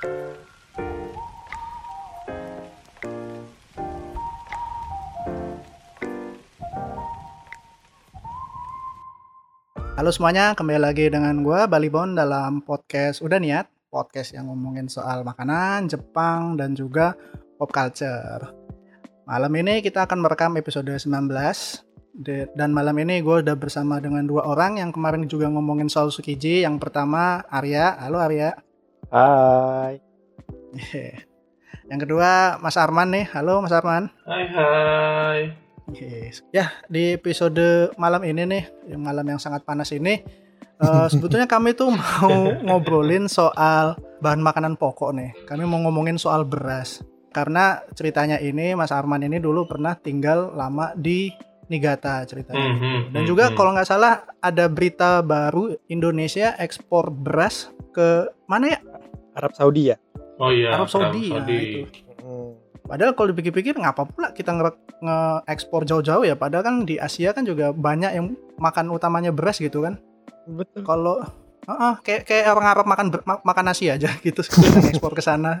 Halo semuanya, kembali lagi dengan gue Balibon dalam podcast Udah Niat Podcast yang ngomongin soal makanan, Jepang, dan juga pop culture. Malam ini kita akan merekam episode 19 Dan malam ini gue udah bersama dengan dua orang yang kemarin juga ngomongin soal Sukiji Yang pertama Arya, halo Arya Hai Yang kedua Mas Arman nih, halo Mas Arman Hai hai Yes. Ya, di episode malam ini nih, yang malam yang sangat panas ini, uh, sebetulnya kami tuh mau ngobrolin soal bahan makanan pokok nih. Kami mau ngomongin soal beras. Karena ceritanya ini, Mas Arman ini dulu pernah tinggal lama di Niigata ceritanya. Hmm, hmm, Dan hmm, juga hmm. kalau nggak salah ada berita baru Indonesia ekspor beras ke mana ya? Arab Saudi ya Oh iya Arab Saudi. Nah, itu. Hmm. Padahal kalau dipikir-pikir ngapa pula kita nge- nge-ekspor jauh-jauh ya? Padahal kan di Asia kan juga banyak yang makan utamanya beras gitu kan. betul Kalau Heeh, kayak kayak orang Arab makan ber- ma- makan nasi aja gitu ekspor ke sana.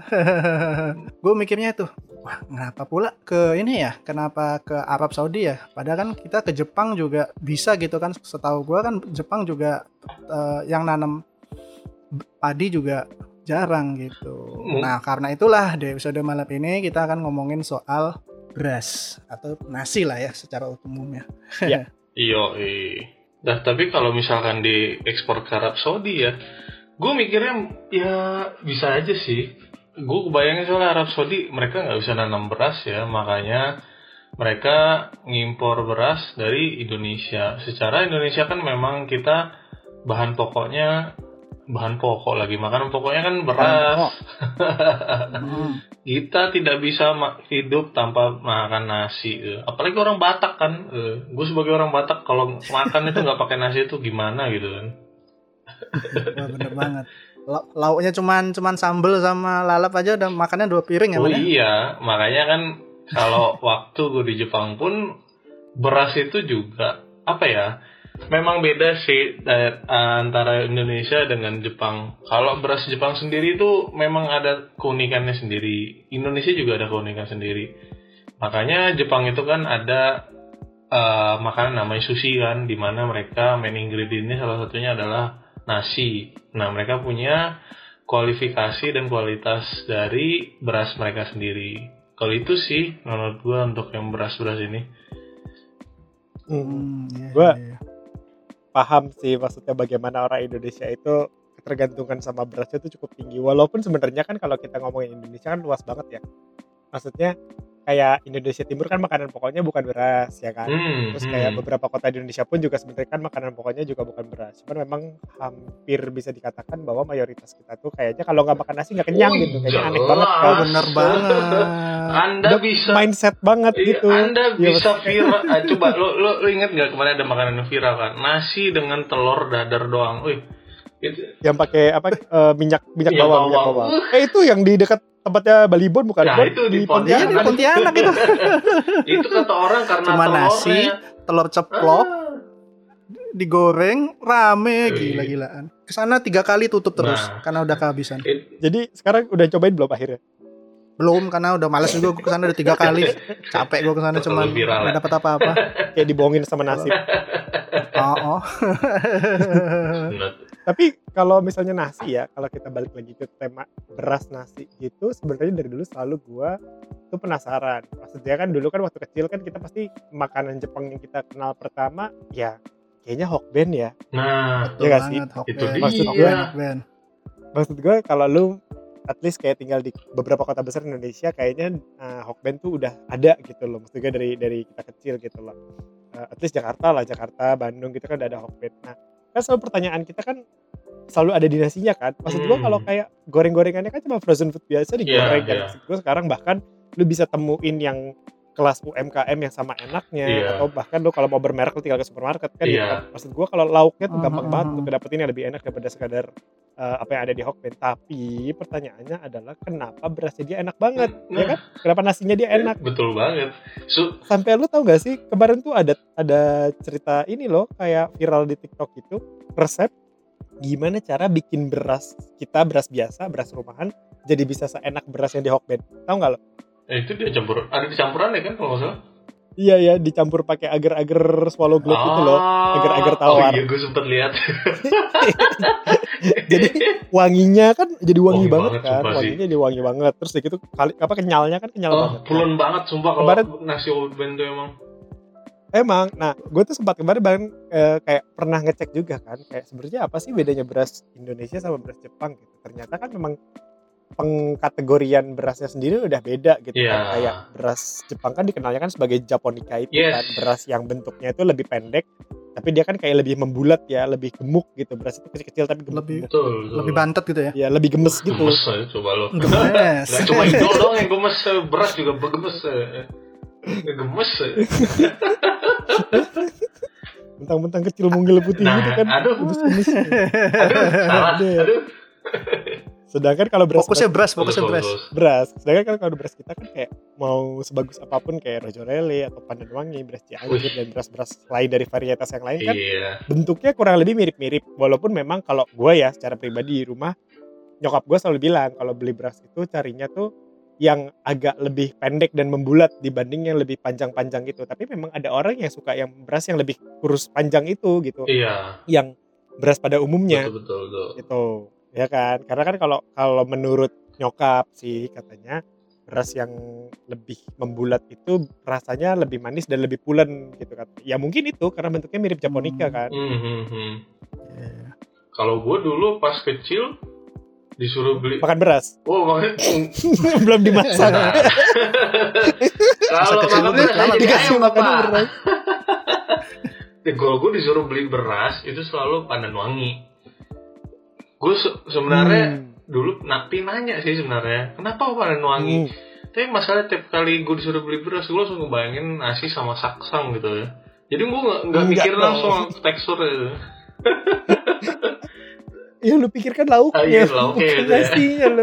Gue mikirnya itu, wah kenapa pula ke ini ya? Kenapa ke Arab Saudi ya? Padahal kan kita ke Jepang juga bisa gitu kan. Setahu gue kan Jepang juga eh, yang nanam padi juga jarang gitu. Hmm. Nah karena itulah di episode malam ini kita akan ngomongin soal beras atau nasi lah ya secara umumnya. Iyo eh. Nah tapi kalau misalkan di ekspor ke Arab Saudi ya Gue mikirnya ya bisa aja sih Gue kebayangnya soalnya Arab Saudi mereka nggak bisa nanam beras ya Makanya mereka ngimpor beras dari Indonesia Secara Indonesia kan memang kita bahan pokoknya Bahan pokok lagi, makanan pokoknya kan beras Hmm. kita tidak bisa hidup tanpa makan nasi eh. apalagi orang Batak kan gue sebagai orang Batak kalau makan itu nggak pakai nasi itu gimana gitu kan Wah bener banget. La- Lauknya cuman cuman sambel sama lalap aja udah makannya dua piring ya oh Bang, ya? iya makanya kan kalau waktu gue di Jepang pun beras itu juga apa ya memang beda sih eh, antara Indonesia dengan Jepang. Kalau beras Jepang sendiri itu memang ada keunikannya sendiri. Indonesia juga ada keunikan sendiri. Makanya Jepang itu kan ada eh, makanan namanya sushi kan di mana mereka main ingredientnya salah satunya adalah nasi. Nah mereka punya kualifikasi dan kualitas dari beras mereka sendiri. Kalau itu sih menurut gua untuk yang beras-beras ini. Hmm. Iya, Gua- iya. Paham sih maksudnya bagaimana orang Indonesia itu ketergantungan sama berasnya itu cukup tinggi. Walaupun sebenarnya kan kalau kita ngomongin Indonesia kan luas banget ya. Maksudnya kayak Indonesia Timur kan makanan pokoknya bukan beras ya kan Hmm, terus hmm. kayak beberapa kota di Indonesia pun juga sebenarnya kan makanan pokoknya juga bukan beras cuman memang hampir bisa dikatakan bahwa mayoritas kita tuh kayaknya kalau nggak makan nasi nggak kenyang Oh, gitu kayaknya aneh banget Oh, kan bener banget. Anda Udah bisa mindset banget Iya, gitu Anda Iya, bisa viral. Ah, coba lo, lo lo inget nggak kemarin ada makanan viral kan? Nasi dengan telur dadar doang. Wih, itu yang pakai apa eh, minyak minyak Minyak bawang minyak bawang. bawang eh itu yang di dekat tempatnya Balibon bukan Ya, Bon? itu di Iya di Pontianak. Pontianak itu. itu kata orang karena Cuma telurnya. nasi, telur ceplok, Ah. digoreng, rame, Wih. gila-gilaan. Ke sana tiga kali tutup terus Nah. karena udah kehabisan. It- jadi sekarang udah cobain belum akhirnya Belum karena udah males juga gue ke sana udah tiga kali. Capek gue ke sana viral, nggak ya. dapat apa-apa. kayak dibohongin sama nasi Oh, oh. Tapi kalau misalnya nasi ya kalau kita balik lagi ke tema beras nasi gitu sebenarnya dari dulu selalu gua tuh penasaran. Maksudnya kan dulu kan waktu kecil kan kita pasti makanan Jepang yang kita kenal pertama ya kayaknya hokben ya. Nah, Iya nggak sih? Itu Maksud Hokben. maksud gue kalau lu at least kayak tinggal di beberapa kota besar Indonesia kayaknya uh, Hokben tuh udah ada gitu loh. Maksudnya dari dari kita kecil gitu loh. Uh, at least Jakarta lah Jakarta Bandung gitu kan udah ada Hokben nah kan selalu pertanyaan kita kan selalu ada dinasinya kan maksud gue Hmm. kalau kayak goreng-gorengannya kan cuma frozen food biasa digoreng Iya, kan iya. maksud gue sekarang bahkan lu bisa temuin yang kelas UMKM yang sama enaknya Iya. atau bahkan lu kalau mau bermerek lu tinggal ke supermarket kan gitu Iya. kan. maksud gue kalau lauknya tuh Hmm, gampang hmm, banget hmm. untuk dapetin yang lebih enak daripada sekadar uh, apa yang ada di Hokben tapi pertanyaannya adalah kenapa berasnya dia enak banget ya kan kenapa nasinya dia enak betul banget. Su- sampai lu tau gak sih kemarin tuh ada ada cerita ini loh kayak viral di TikTok itu resep gimana cara bikin beras kita beras biasa, beras rumahan jadi bisa seenak beras yang di Hokben. Tahu nggak lo? Eh, itu dia campur, ada campuran ya kan kalau nggak salah? Iya ya, dicampur pakai agar-agar swallow globe itu loh. agar-agar tawar. Oh iya, gue sempet lihat. jadi wanginya kan jadi wangi, Wangi banget, banget, kan, wanginya jadi wangi banget. Terus gitu kali apa kenyalnya kan kenyal oh, banget. pulen banget sumpah kalau Kemarin- nasi band tuh emang. Emang, nah gue tuh sempat kemarin bahkan eh, kayak pernah ngecek juga kan, kayak sebenarnya apa sih bedanya beras Indonesia sama beras Jepang gitu. Ternyata kan memang pengkategorian berasnya sendiri udah beda gitu Iya. kan. Kayak beras Jepang kan dikenalnya kan sebagai Japonica itu Yes. kan, beras yang bentuknya itu lebih pendek, tapi dia kan kayak lebih membulat ya, lebih gemuk gitu. Beras itu kecil-kecil tapi gemuk. Lebih- Betul, betul. Lebih bantet gitu ya. Ya lebih gemes gitu. Gemes aja coba lo. Gemes. Gak cuma Indo doang yang gemes, beras juga bergemes. Gemes. eh. Mentang-mentang kecil mungil putih Nah, gitu kan. aduh. Gemes-gemes. Aduh, salah. Aduh. Sedangkan kalau beras Fokusnya beras, fokusnya beras. beras. Sedangkan kan kalau beras kita kan kayak mau sebagus apa pun kayak Rojo Rele atau Pandan Wangi, beras Cianjur dan beras-beras lain dari varietas yang lain kan Iya. bentuknya kurang lebih mirip-mirip. Walaupun memang kalau gue ya secara pribadi di rumah nyokap gue selalu bilang kalau beli beras itu carinya tuh yang agak lebih pendek dan membulat dibanding yang lebih panjang-panjang gitu. Tapi memang ada orang yang suka yang beras yang lebih kurus panjang itu gitu. Iya. Yang beras pada umumnya Betul, betul, betul. gitu ya kan karena kan kalau kalau menurut nyokap sih katanya beras yang lebih membulat itu rasanya lebih manis dan lebih pulen gitu kan ya mungkin itu karena bentuknya mirip japonica Hmm. kan Hmm, hmm, hmm. Iya. Kalau gue dulu pas kecil disuruh beli makan beras Oh, makan belum dimasak. Kalau kecil makan beras dikasih makan apa? beras Kalau gue disuruh beli beras itu selalu pandan wangi. Gue se- sebenarnya Hmm. dulu napi nanya sih sebenarnya kenapa pandan wangi. Hmm. Tapi masalah tiap kali gue disuruh beli beras gue langsung ngebayangin nasi sama saksang gitu ya. Jadi gue nggak mikir dong. langsung tekstur itu. ya lu pikirkan lauknya Ah, iya, lauknya bukan itu ya. lu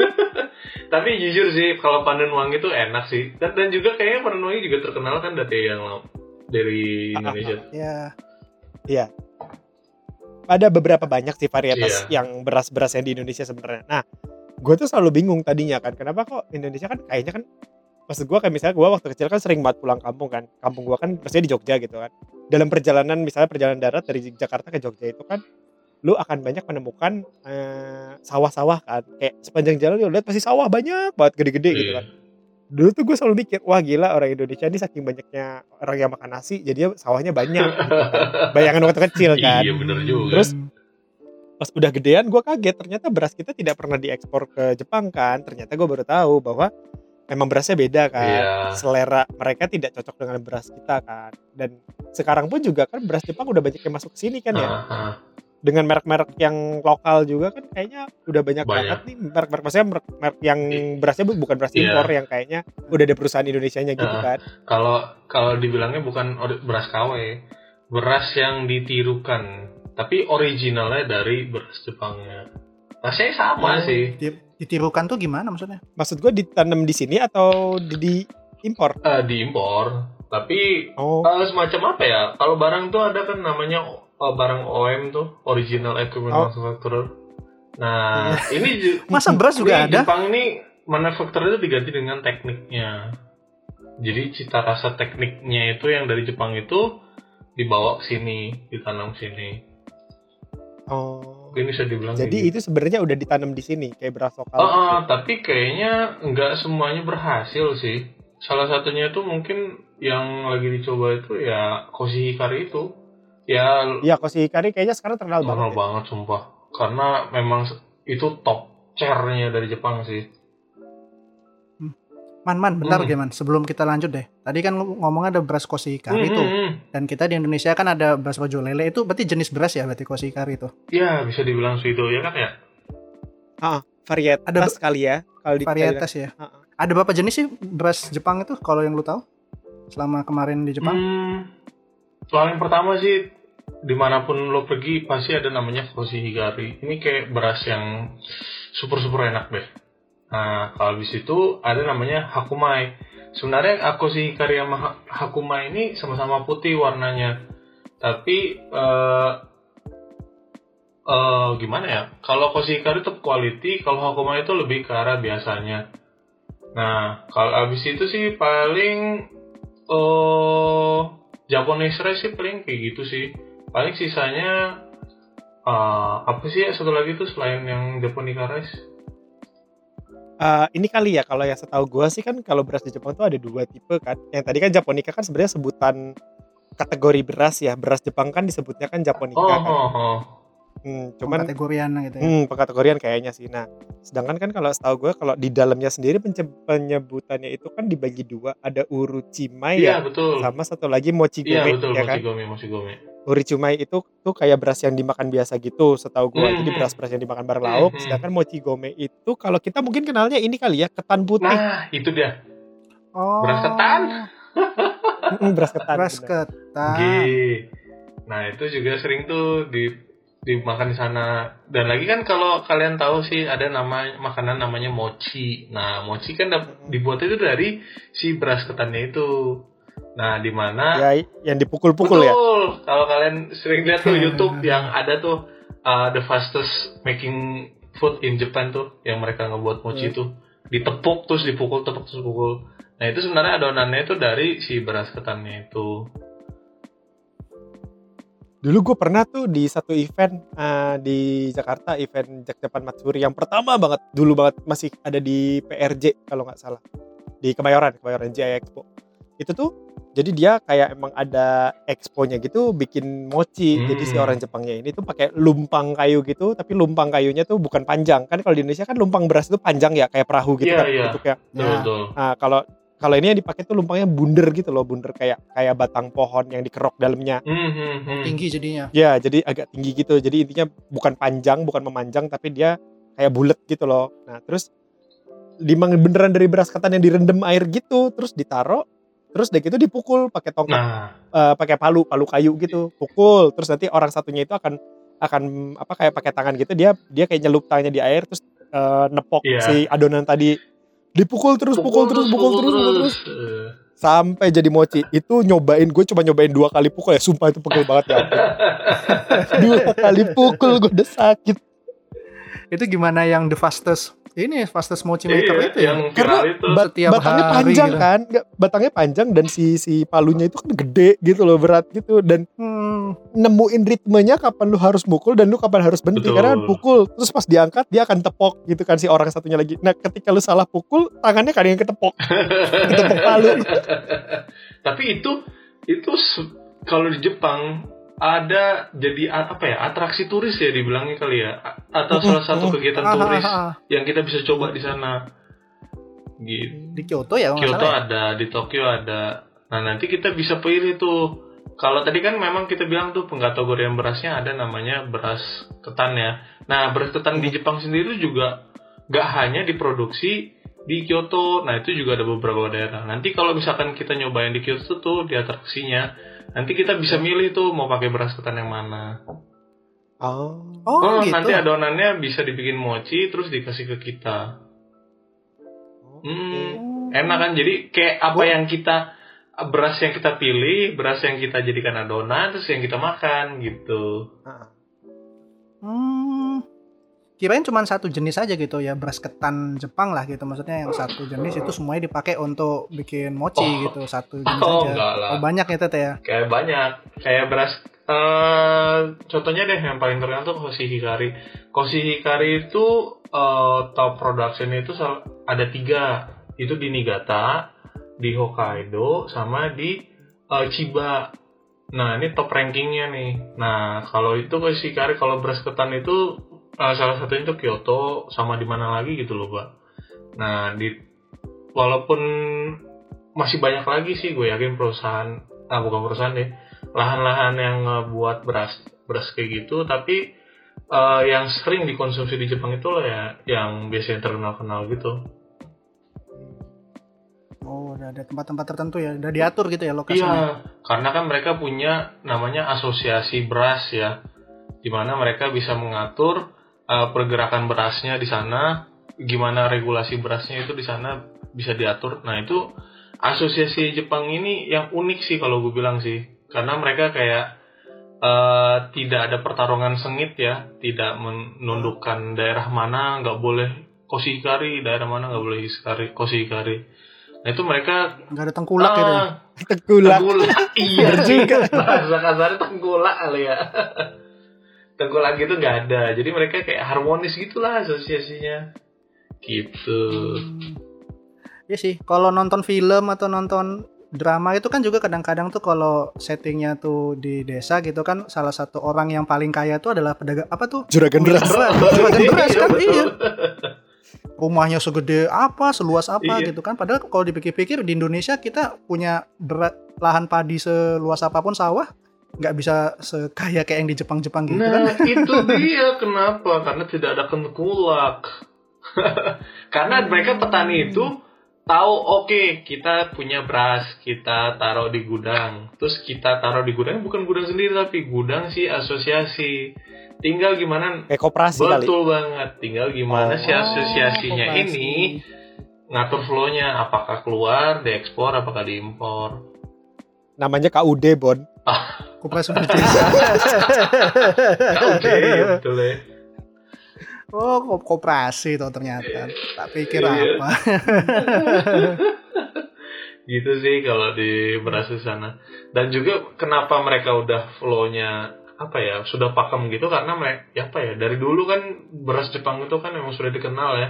Tapi jujur sih kalau pandan wangi itu enak sih. Dan, dan juga kayaknya pandan wangi juga terkenal kan dari yang dari Indonesia. Ya, ada beberapa banyak sih varietas Iya. yang beras-beras yang di Indonesia sebenarnya. Nah, gue tuh selalu bingung tadinya kan, kenapa kok Indonesia kan kayaknya kan, maksud gue kayak misalnya gue waktu kecil kan sering banget pulang kampung kan, kampung gue kan maksudnya di Jogja gitu kan. Dalam perjalanan misalnya perjalanan darat dari Jakarta ke Jogja itu kan, lu akan banyak menemukan eh, sawah-sawah kan, kayak sepanjang jalan lu lihat pasti sawah banyak banget gede-gede gitu Iya. kan. Dulu tuh gue selalu mikir, wah gila orang Indonesia ini saking banyaknya orang yang makan nasi, jadi sawahnya banyak. gitu kan. Bayangan waktu kecil kan. Iya bener juga. Terus pas udah gedean gue kaget ternyata beras kita tidak pernah diekspor ke Jepang kan ternyata gue baru tahu bahwa memang berasnya beda kan Iya. selera mereka tidak cocok dengan beras kita kan dan sekarang pun juga kan beras Jepang udah banyak yang masuk ke sini kan ya Ah, ah. Dengan merek-merek yang lokal juga kan kayaknya udah banyak, Banyak. banget nih merek-merek maksudnya merek, merek yang berasnya bu- bukan beras Iya. impor yang kayaknya udah ada perusahaan Indonesianya gitu Ah. kan Kalau kalau dibilangnya bukan beras KW, beras yang ditirukan, tapi originalnya dari beras Jepangnya. Rasanya sama Oh. sih. Di- ditirukan tuh gimana maksudnya? maksud gue ditanam di sini atau di, di impor Eh, diimpor, tapi oh eh, semacam apa ya? Kalau barang tuh ada kan namanya eh, barang OM tuh, original equipment Oh. manufacturer. Nah, ini ju- Masa beras juga ini ada? Jepang ini manufacturer itu diganti dengan tekniknya. Jadi cita rasa tekniknya itu yang dari Jepang itu dibawa ke sini, ditanam sini. oh Ini bisa dibilang Jadi gitu. itu sebenarnya udah ditanam di sini kayak beras lokal. Oh, oh, tapi kayaknya nggak semuanya berhasil sih. Salah satunya itu mungkin yang lagi dicoba itu ya koshi hikari itu. Ya Iya, koshi hikari kayaknya sekarang terkenal banget. ya. banget sumpah. Karena memang itu top chair-nya dari Jepang sih. Man, man, bentar Hmm. gimana? Sebelum kita lanjut deh. Tadi kan lu ngomong ada beras koshi hikari Hmm, itu. hmm, hmm. Dan kita di Indonesia kan ada beras baju lele itu berarti jenis beras ya berarti koshi hikari itu. Ya bisa dibilang suido ya kan ya. Varietas Ada kali ya kalau di Varietas ya. Heeh. Ada berapa jenis sih beras Jepang itu kalau yang lu tahu? Selama kemarin di Jepang? Hmm, paling pertama sih di mana pun lo pergi pasti ada namanya koshi hikari. Ini kayak beras yang super super enak deh. Nah kalau di situ ada namanya hakumai. Sebenarnya koshi hikari sama ha- hakumai ini sama-sama putih warnanya. Tapi eh, eh gimana ya? Kalau koshikari itu quality, kalau hokuma itu lebih ke arah biasanya. Nah, kalau abis itu sih paling oh Japanese rice sih paling kayak gitu sih. Paling sisanya eh apa sih ya satu lagi tuh selain yang Japonica rice? Eh, ini kali ya kalau yang setahu gue sih kan kalau beras di Jepang tuh ada dua tipe kan. Yang tadi kan Japonica kan sebenarnya sebutan kategori beras ya. Beras Jepang kan disebutnya kan Japonica Oh, kan. oh, oh. Hmm, cuman kategorian gitu ya. hmm, pengkategorian kayaknya sih. Nah, sedangkan kan kalau setahu gue kalau di dalamnya sendiri penyebutannya itu kan dibagi dua. Ada urucimai Iya ya, betul. sama satu lagi Iya mochigome betul, ya kan. mochigome, mochigome. Urucimai itu tuh kayak beras yang dimakan biasa gitu setahu gue. Jadi Mhm. beras-beras yang dimakan bareng lauk. Mhm. Sedangkan mochigome itu kalau kita mungkin kenalnya ini kali ya ketan putih. Nah, itu dia. Oh. Beras ketan. Beras ketan. Beras ketan. Nah, itu juga sering tuh di dimakan di sana. Dan lagi kan kalau kalian tahu sih ada nama makanan namanya mochi. Nah, mochi kan dibuat itu dari si beras ketannya itu. Nah, di mana Ya yang dipukul-pukul ya. Kalau kalian sering lihat tuh YouTube yang ada tuh uh, the fastest making food in Japan tuh yang mereka ngebuat mochi Hmm. itu ditepuk terus dipukul tepuk terus pukul. Nah itu sebenarnya adonannya itu dari si beras ketannya itu. Dulu gue pernah tuh di satu event eh, di Jakarta, event Jak Japan Matsuri yang pertama banget, dulu banget masih ada di PRJ kalau nggak salah. Di Kemayoran, Kemayoran JI Expo. Itu tuh jadi dia kayak emang ada exponya gitu bikin mochi. Jadi si Hmm. orang Jepangnya ini tuh pakai lumpang kayu gitu, tapi lumpang kayunya tuh bukan panjang. Kan kalau di Indonesia kan lumpang beras itu panjang ya, kayak perahu gitu Iya, kan iya. bentuknya. Ya. betul. Nah, kalau kalau ini yang dipakai tuh lumpangnya bunder gitu loh, bunder kayak kayak batang pohon yang dikerok dalamnya. Hmm, hmm, hmm. Tinggi jadinya. Ya, jadi agak tinggi gitu. Jadi intinya bukan panjang, bukan memanjang, tapi dia kayak bulat gitu loh. Nah, terus dimang beneran dari beras ketan yang direndam air gitu, terus ditaruh, terus deh gitu dipukul pakai tongkat, Nah, eh, pakai palu, palu kayu gitu, pukul. Terus nanti orang satunya itu akan akan apa kayak pakai tangan gitu, dia dia kayak nyelup tangannya di air, terus eh, nepok Iya. si adonan tadi dipukul terus, pukul, terus, pukul terus, pukul terus, Eh, sampai jadi mochi. Itu nyobain, gue coba nyobain dua kali pukul ya, sumpah itu pegel banget ya. dua kali pukul gue udah sakit. Itu gimana yang the fastest ini fastest mochi maker iya, itu ya? yang Karena viral itu. Bat- Setiap batangnya hari panjang gitu. kan, batangnya panjang dan si si palunya itu kan gede gitu loh, berat gitu dan Hmm, nemuin ritmenya kapan lu harus mukul dan lu kapan harus berhenti Betul. karena pukul terus pas diangkat dia akan tepok gitu kan si orang satunya lagi. Nah, ketika lu salah pukul, tangannya kadang yang ketepok. ketepok palu. Tapi itu itu kalau di Jepang ada jadi apa ya atraksi turis ya dibilangnya kali ya atau salah satu kegiatan ah, turis ah, ah. yang kita bisa coba di sana. Gitu. Di Kyoto ya Kyoto ya? ada, di Tokyo ada. Nah nanti kita bisa pilih tuh. Kalau tadi kan memang kita bilang tuh pengkategorian berasnya ada namanya beras ketan ya. Nah beras ketan di Jepang sendiri juga gak hanya diproduksi di Kyoto. Nah itu juga ada beberapa daerah. Nanti kalau misalkan kita nyobain di Kyoto tuh di atraksinya, nanti kita bisa milih tuh mau pakai beras ketan yang mana. Oh. Oh, Oh, gitu. nanti adonannya bisa dibikin mochi terus dikasih ke kita. Hmm, enak kan jadi kayak apa yang kita beras yang kita pilih beras yang kita jadikan adonan terus yang kita makan gitu Hmm. Kirain cuma satu jenis aja gitu ya beras ketan Jepang lah gitu maksudnya yang satu jenis itu semuanya dipakai untuk bikin mochi Oh. gitu satu jenis oh aja. lah Oh banyak ya Tete ya. kayak banyak kayak beras eh contohnya deh yang paling terkenal tuh koshi hikari koshi hikari itu eh, top production itu ada tiga itu di Niigata di Hokkaido sama di eh, Chiba. Nah ini top rankingnya nih. Nah kalau itu koshi hikari kalau beras ketan itu eh, salah satunya itu Kyoto sama di mana lagi gitu loh pak. Nah di walaupun masih banyak lagi sih gue yakin perusahaan ah bukan perusahaan deh lahan-lahan yang buat beras beras kayak gitu tapi eh, yang sering dikonsumsi di Jepang itu lah ya yang biasanya terkenal-kenal gitu Oh udah ada tempat-tempat tertentu ya udah diatur gitu ya lokasinya. iya karena kan mereka punya namanya asosiasi beras ya di mana mereka bisa mengatur eh, pergerakan berasnya di sana gimana regulasi berasnya itu di sana bisa diatur nah itu asosiasi Jepang ini yang unik sih kalau gue bilang sih karena mereka kayak eh, tidak ada pertarungan sengit ya, tidak menundukkan daerah mana nggak boleh koshikari, daerah mana nggak boleh hiskari, koshikari. Nah itu mereka nggak ada tengkulak gitu ya? ah, Tengkulak. tengkulak iya juga. bahasa kasarnya tengkulak kali ya tengkulak gitu nggak ada jadi mereka kayak harmonis gitulah asosiasinya gitu Hmm. Iya sih, kalau nonton film atau nonton drama itu kan juga kadang-kadang tuh kalau settingnya tuh di desa gitu kan salah satu orang yang paling kaya tuh adalah pedagang apa tuh Juragan beras. juragan beras kan betul. iya rumahnya segede apa seluas apa Iya. gitu kan. Padahal kalau dipikir-pikir di Indonesia kita punya berat lahan padi seluas apa pun sawah nggak bisa sekaya kayak yang di Jepang-Jepang gitu kan. nah itu dia. Kenapa? Karena tidak ada tengkulak karena mereka petani itu tahu oke kita punya beras kita taruh di gudang. Terus kita taruh di gudang bukan gudang sendiri tapi gudang si asosiasi tinggal gimana Kayak koperasi kali. Betul banget. Tinggal gimana Oh, si asosiasinya koperasi. ini ngatur flow-nya apakah keluar, diekspor, apakah diimpor. Namanya KUD, Bon. koperasi berdesa Oke, betul ya. oh ko- koperasi tuh ternyata tak pikir Iya. apa Gitu sih kalau di beras di sana. Dan juga kenapa mereka udah flow-nya apa ya sudah pakem gitu karena mereka ya apa ya dari dulu kan beras Jepang itu kan memang sudah dikenal ya.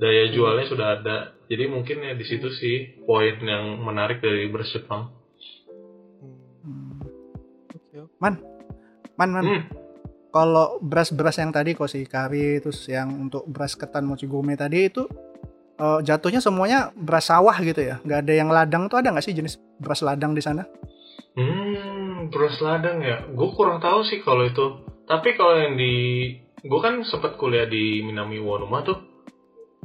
Daya jualnya sudah ada. Jadi mungkin ya di situ sih poin yang menarik dari beras Jepang. Hmm. Oke, oke. man man. Hmm. kalau beras-beras yang tadi koshikari terus yang untuk beras ketan mochigome tadi itu eh, jatuhnya semuanya beras sawah gitu ya? Nggak ada yang ladang. Tuh ada nggak sih jenis beras ladang di sana? Hmm, beras ladang ya. Gue kurang tahu sih kalau itu. Tapi kalau yang di, gue kan sempat kuliah di Minami Uonuma tuh.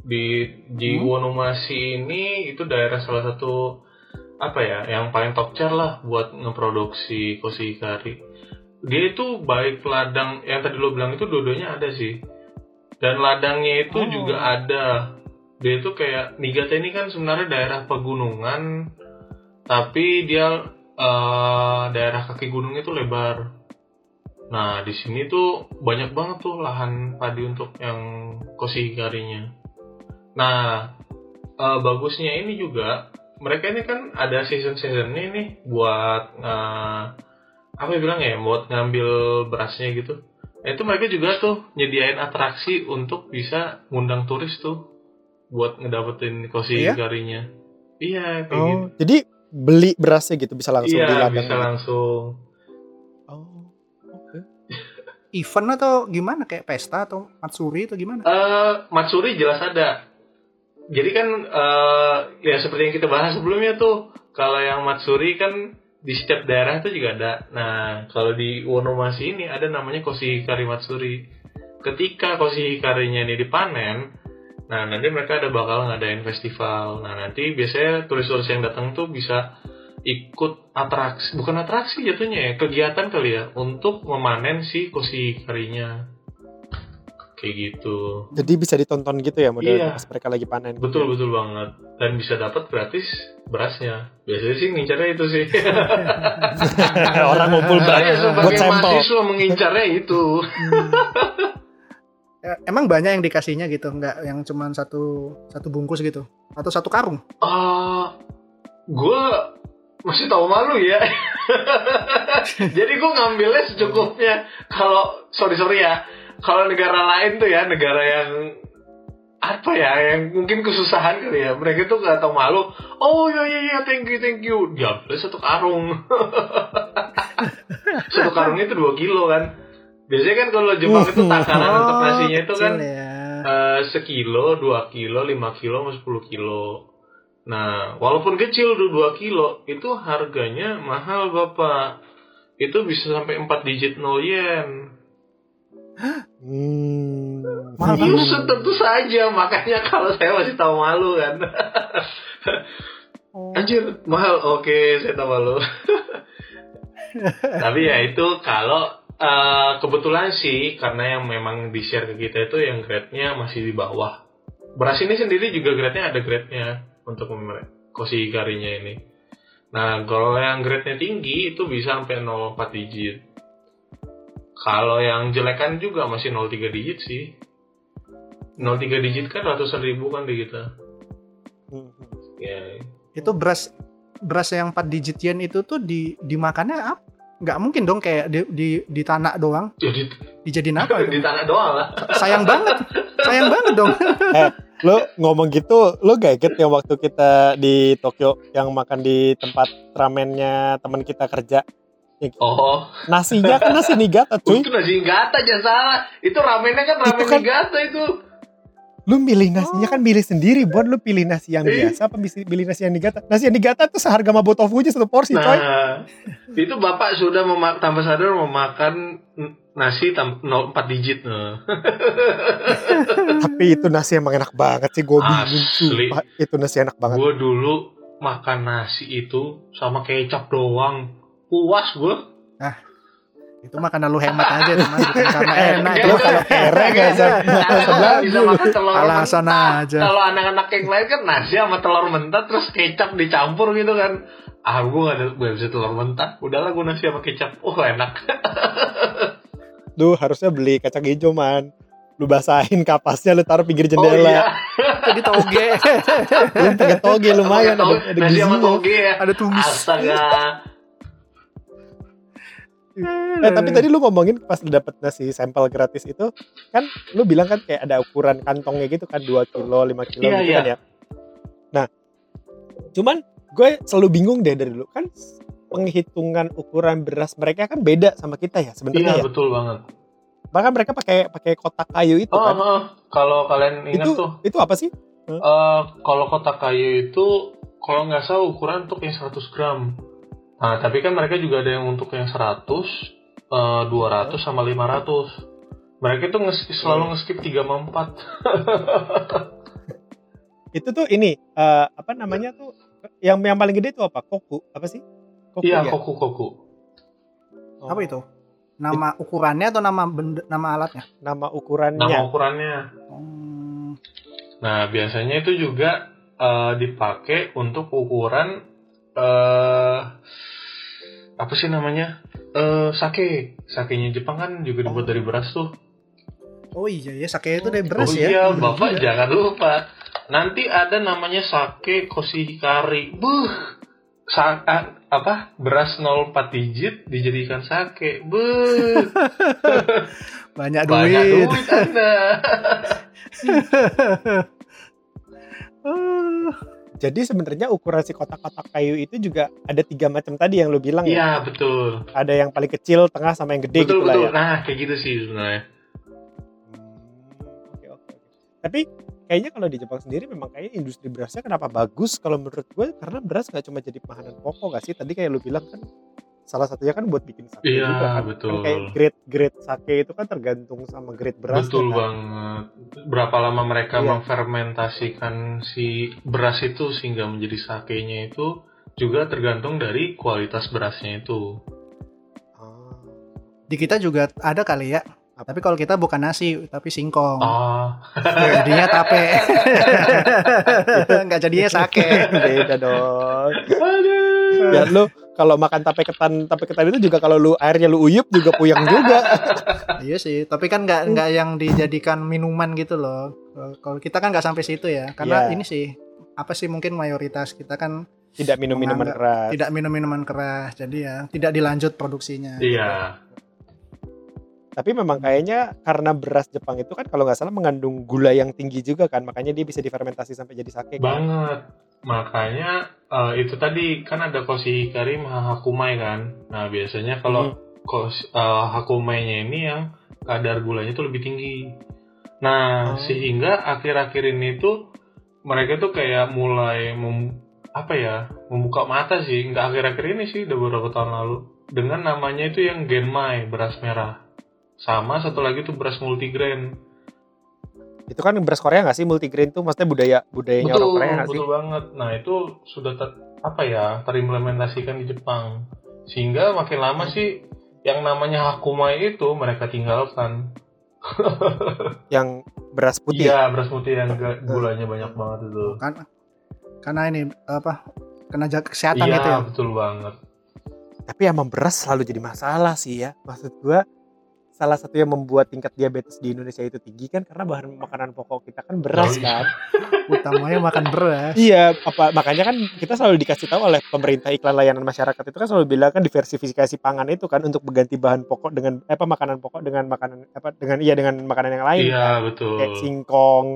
Di di Hmm. Uonumashi ini itu daerah salah satu apa ya, yang paling top tier lah buat ngeproduksi koshikari. Dia itu baik ladang yang tadi lo bilang itu dua-duanya ada sih. Dan ladangnya itu Oh. juga ada. Dia itu kayak Niigata ini kan sebenarnya daerah pegunungan tapi dia eh, daerah kaki gunung itu lebar. Nah, di sini tuh banyak banget tuh lahan padi untuk yang koshikarinya. Nah, eh, bagusnya ini juga mereka ini kan ada season-seasonnya nih buat eh, apa ya bilang ya, buat ngambil berasnya gitu. Nah, itu mereka juga tuh nyediain atraksi untuk bisa ngundang turis tuh buat ngedapetin koshikarinya. Iya, kayak gitu. Oh, jadi beli berasnya gitu bisa langsung di Iya, ladang. bisa langsung. Oh, oke. event atau gimana kayak pesta atau matsuri atau gimana Eh, Matsuri jelas ada. Jadi kan eh, ya seperti yang kita bahas sebelumnya tuh, kalau yang Matsuri kan di setiap daerah itu juga ada. Nah, kalau di Wonomashi ini ada namanya Koshikari Matsuri. Ketika Koshikarinya ini dipanen, nah nanti mereka ada bakal ngadain festival. Nah, nanti biasanya turis-turis yang datang tuh bisa ikut atraksi, bukan atraksi jatuhnya ya, kegiatan kali ya untuk memanen si Koshikarinya. Kayak gitu. Jadi bisa ditonton gitu ya model Iya. pas mereka lagi panen. gitu Betul ya. betul banget dan bisa dapat gratis berasnya. Biasanya sih ngincarnya itu sih. Orang ngumpul Saya beras buat sebagai sampel. mahasiswa mengincarnya itu. Ya, emang banyak yang dikasihnya gitu nggak yang cuman satu satu bungkus gitu atau satu karung? Ah, gue masih tahu malu ya. Jadi gue ngambilnya secukupnya. Kalau sorry sorry ya, kalau negara lain tuh ya negara yang apa ya yang mungkin kesusahan kali ya. Mereka tuh nggak tahu malu. Oh iya iya iya thank you thank you. Diambil satu karung. Satu karungnya itu dua kilo kan biasanya kan kalau Jepang itu takaran untuk nasinya itu kan ya. Eh, sekilo, dua kilo, lima kilo, sama sepuluh kilo. Nah, walaupun kecil tuh dua kilo, itu harganya mahal bapak. Itu bisa sampai 4 digit 0 yen. Hmm. Mahal Iya, tentu saja. Makanya kalau saya masih tahu malu kan. Oh. Anjir, mahal. Oke, saya tahu malu. Tapi ya itu kalau eh, kebetulan sih karena yang memang di share ke kita itu yang grade-nya masih di bawah. Beras ini sendiri juga grade-nya ada grade-nya untuk memer- koshikarinya ini. Nah, kalau yang grade-nya tinggi itu bisa sampai 04 digit. Kalau yang jelekan juga masih 03 digit sih. 03 digit kan ratusan ribu kan di kita. Hmm, hmm. Ya. Itu beras beras yang 4 digit yen itu tuh di dimakannya apa? Nggak mungkin dong kayak di di, di tanah doang. Jadi Dijadiin apa? di tanah doang lah. Sayang banget. Sayang banget dong. Lo ngomong gitu, lo gak inget yang waktu kita di Tokyo yang makan di tempat ramennya teman kita kerja. Oh, Nasinya kan nasi nigata cuy. itu nasi gata jangan salah. Itu ramennya kan ramen Itu kan- gata itu. Lu milih nasinya kan milih sendiri, buat lu pilih nasi yang biasa apa bisa pilih nasi yang nigata. Nasi yang nigata tuh seharga mabo tofu aja satu porsi coy. Nah, itu bapak sudah memak tanpa sadar memakan nasi tam 04 digit. Nah. Tapi itu nasi emang enak banget sih, gue bingung sumpah. Itu nasi enak banget. Gue dulu makan nasi itu sama kecap doang. Puas gue. Itu mah karena lu hemat aja teman bukan karena enak. Lu kalau kere gak usah Karena bisa makan telur Alasan mentah. aja. Kalau anak-anak yang lain kan nasi sama telur mentah terus kecap dicampur gitu kan. Ah gue gak, ada, gak bisa telur mentah. Udahlah gue nasi sama kecap. Oh enak. Lu harusnya beli kacang hijau man. Lu basahin kapasnya, lu taruh pinggir Oh iya. jendela. Jadi toge. Lu pakai toge lumayan, ada, Toge- ada nasi sama gizinya. toge ya. Ada tumis. Astaga. Eh, tapi tadi lu ngomongin pas lu dapet nasi sampel gratis itu kan lu bilang kan kayak ada ukuran kantongnya gitu kan 2 kilo 5 kilo Iya, gitu iya. kan ya. Nah cuman gue selalu bingung deh dari dulu. Kan penghitungan ukuran beras mereka kan beda sama kita ya sebenarnya Iya ya. betul banget. bahkan mereka pakai pakai kotak kayu itu Oh, kan. oh, kalau kalian ingat itu tuh, itu apa sih? Eh, kalau kotak kayu itu kalau nggak salah ukuran untuk yang 100 gram. Nah, tapi kan mereka juga ada yang untuk yang 100, eh, 200 sama 500. Mereka tuh nge selalu nge-skip 3 sama 4. itu tuh ini eh, apa namanya tuh yang yang paling gede itu apa koku apa sih koku Iya, ya koku-koku. Oh, Apa itu? Nama ukurannya atau nama benda, nama alatnya? nama ukurannya Nama ukurannya. Hmm, Nah, biasanya itu juga eh, dipakai untuk ukuran eh apa sih namanya? Eh sake. Sakenya Jepang kan juga dibuat dari beras tuh. Oh iya ya, sake itu dari beras oh ya. iya, Bapak jangan lupa. Nanti ada namanya sake koshikari. Buh. Sa a- apa? Beras 04 digit dijadikan sake. Buh. Banyak duit. Banyak duit Anda. Jadi sebenarnya ukuran si kotak-kotak kayu itu juga ada tiga macam tadi yang lu bilang ya. Iya, betul. Ada yang paling kecil, tengah, sama yang gede Betul gitu lah betul. ya. Nah, kayak gitu sih sebenarnya. Hmm, Oke oke. oke. Tapi kayaknya kalau di Jepang sendiri memang kayaknya industri berasnya kenapa bagus kalau menurut gue karena beras nggak cuma jadi makanan pokok gak sih? Tadi kayak lu bilang kan salah satunya kan buat bikin sake Iya, juga kan. betul. Kan kayak grade grade sake itu kan tergantung sama grade beras Betul kan. banget. Berapa lama mereka Iya. memfermentasikan si beras itu sehingga menjadi sakenya itu juga tergantung dari kualitas berasnya itu. Ah. Di kita juga ada kali ya. Apa? Tapi kalau kita bukan nasi, tapi singkong. Ah, Jadinya tape. Enggak jadinya sake. Beda dong. aduh. Ya lu kalau makan tape ketan tape ketan itu juga kalau lu airnya lu uyup juga puyeng juga. iya sih, tapi kan nggak nggak yang dijadikan minuman gitu loh. Kalau- Kalau kita kan nggak sampai situ ya, karena Iya. ini sih apa sih mungkin mayoritas kita kan Tidak minum minuman keras. tidak minum minuman keras, jadi ya tidak dilanjut produksinya. Iya, Tapi memang kayaknya karena beras Jepang itu kan kalau nggak salah mengandung gula yang tinggi juga kan, makanya dia bisa difermentasi sampai jadi sake. Kan? Makanya eh, itu tadi kan ada koshikari mahakumai kan. Nah, biasanya kalau kos eh, hakumainya ini yang kadar gulanya itu lebih tinggi. Nah, Oh. sehingga akhir-akhir ini tuh mereka tuh kayak mulai mem- apa ya membuka mata sih nggak akhir-akhir ini sih udah beberapa tahun lalu dengan namanya itu yang genmai beras merah sama satu lagi tuh beras multigrain Itu kan beras Korea nggak sih multigrain tuh maksudnya budaya budayanya orang betul Korea nggak sih? betul banget nah itu sudah ter- apa ya terimplementasikan di Jepang sehingga makin lama sih yang namanya hakumai itu mereka tinggalkan Yang beras putih. iya beras putih yang gulanya banyak banget itu Kan karena ini apa? Kena jaga kesehatan iya gitu ya. betul banget Tapi emang beras selalu jadi masalah sih ya. Maksud gua salah satu yang membuat tingkat diabetes di Indonesia itu tinggi kan karena bahan makanan pokok kita kan beras Oh, iya. kan. Utamanya makan beras. Iya, apa makanya kan kita selalu dikasih tahu oleh pemerintah iklan layanan masyarakat itu kan selalu bilang kan diversifikasi pangan itu kan untuk mengganti bahan pokok dengan eh, apa makanan pokok dengan makanan apa dengan iya dengan makanan yang lain. Iya kan. betul. Kayak singkong,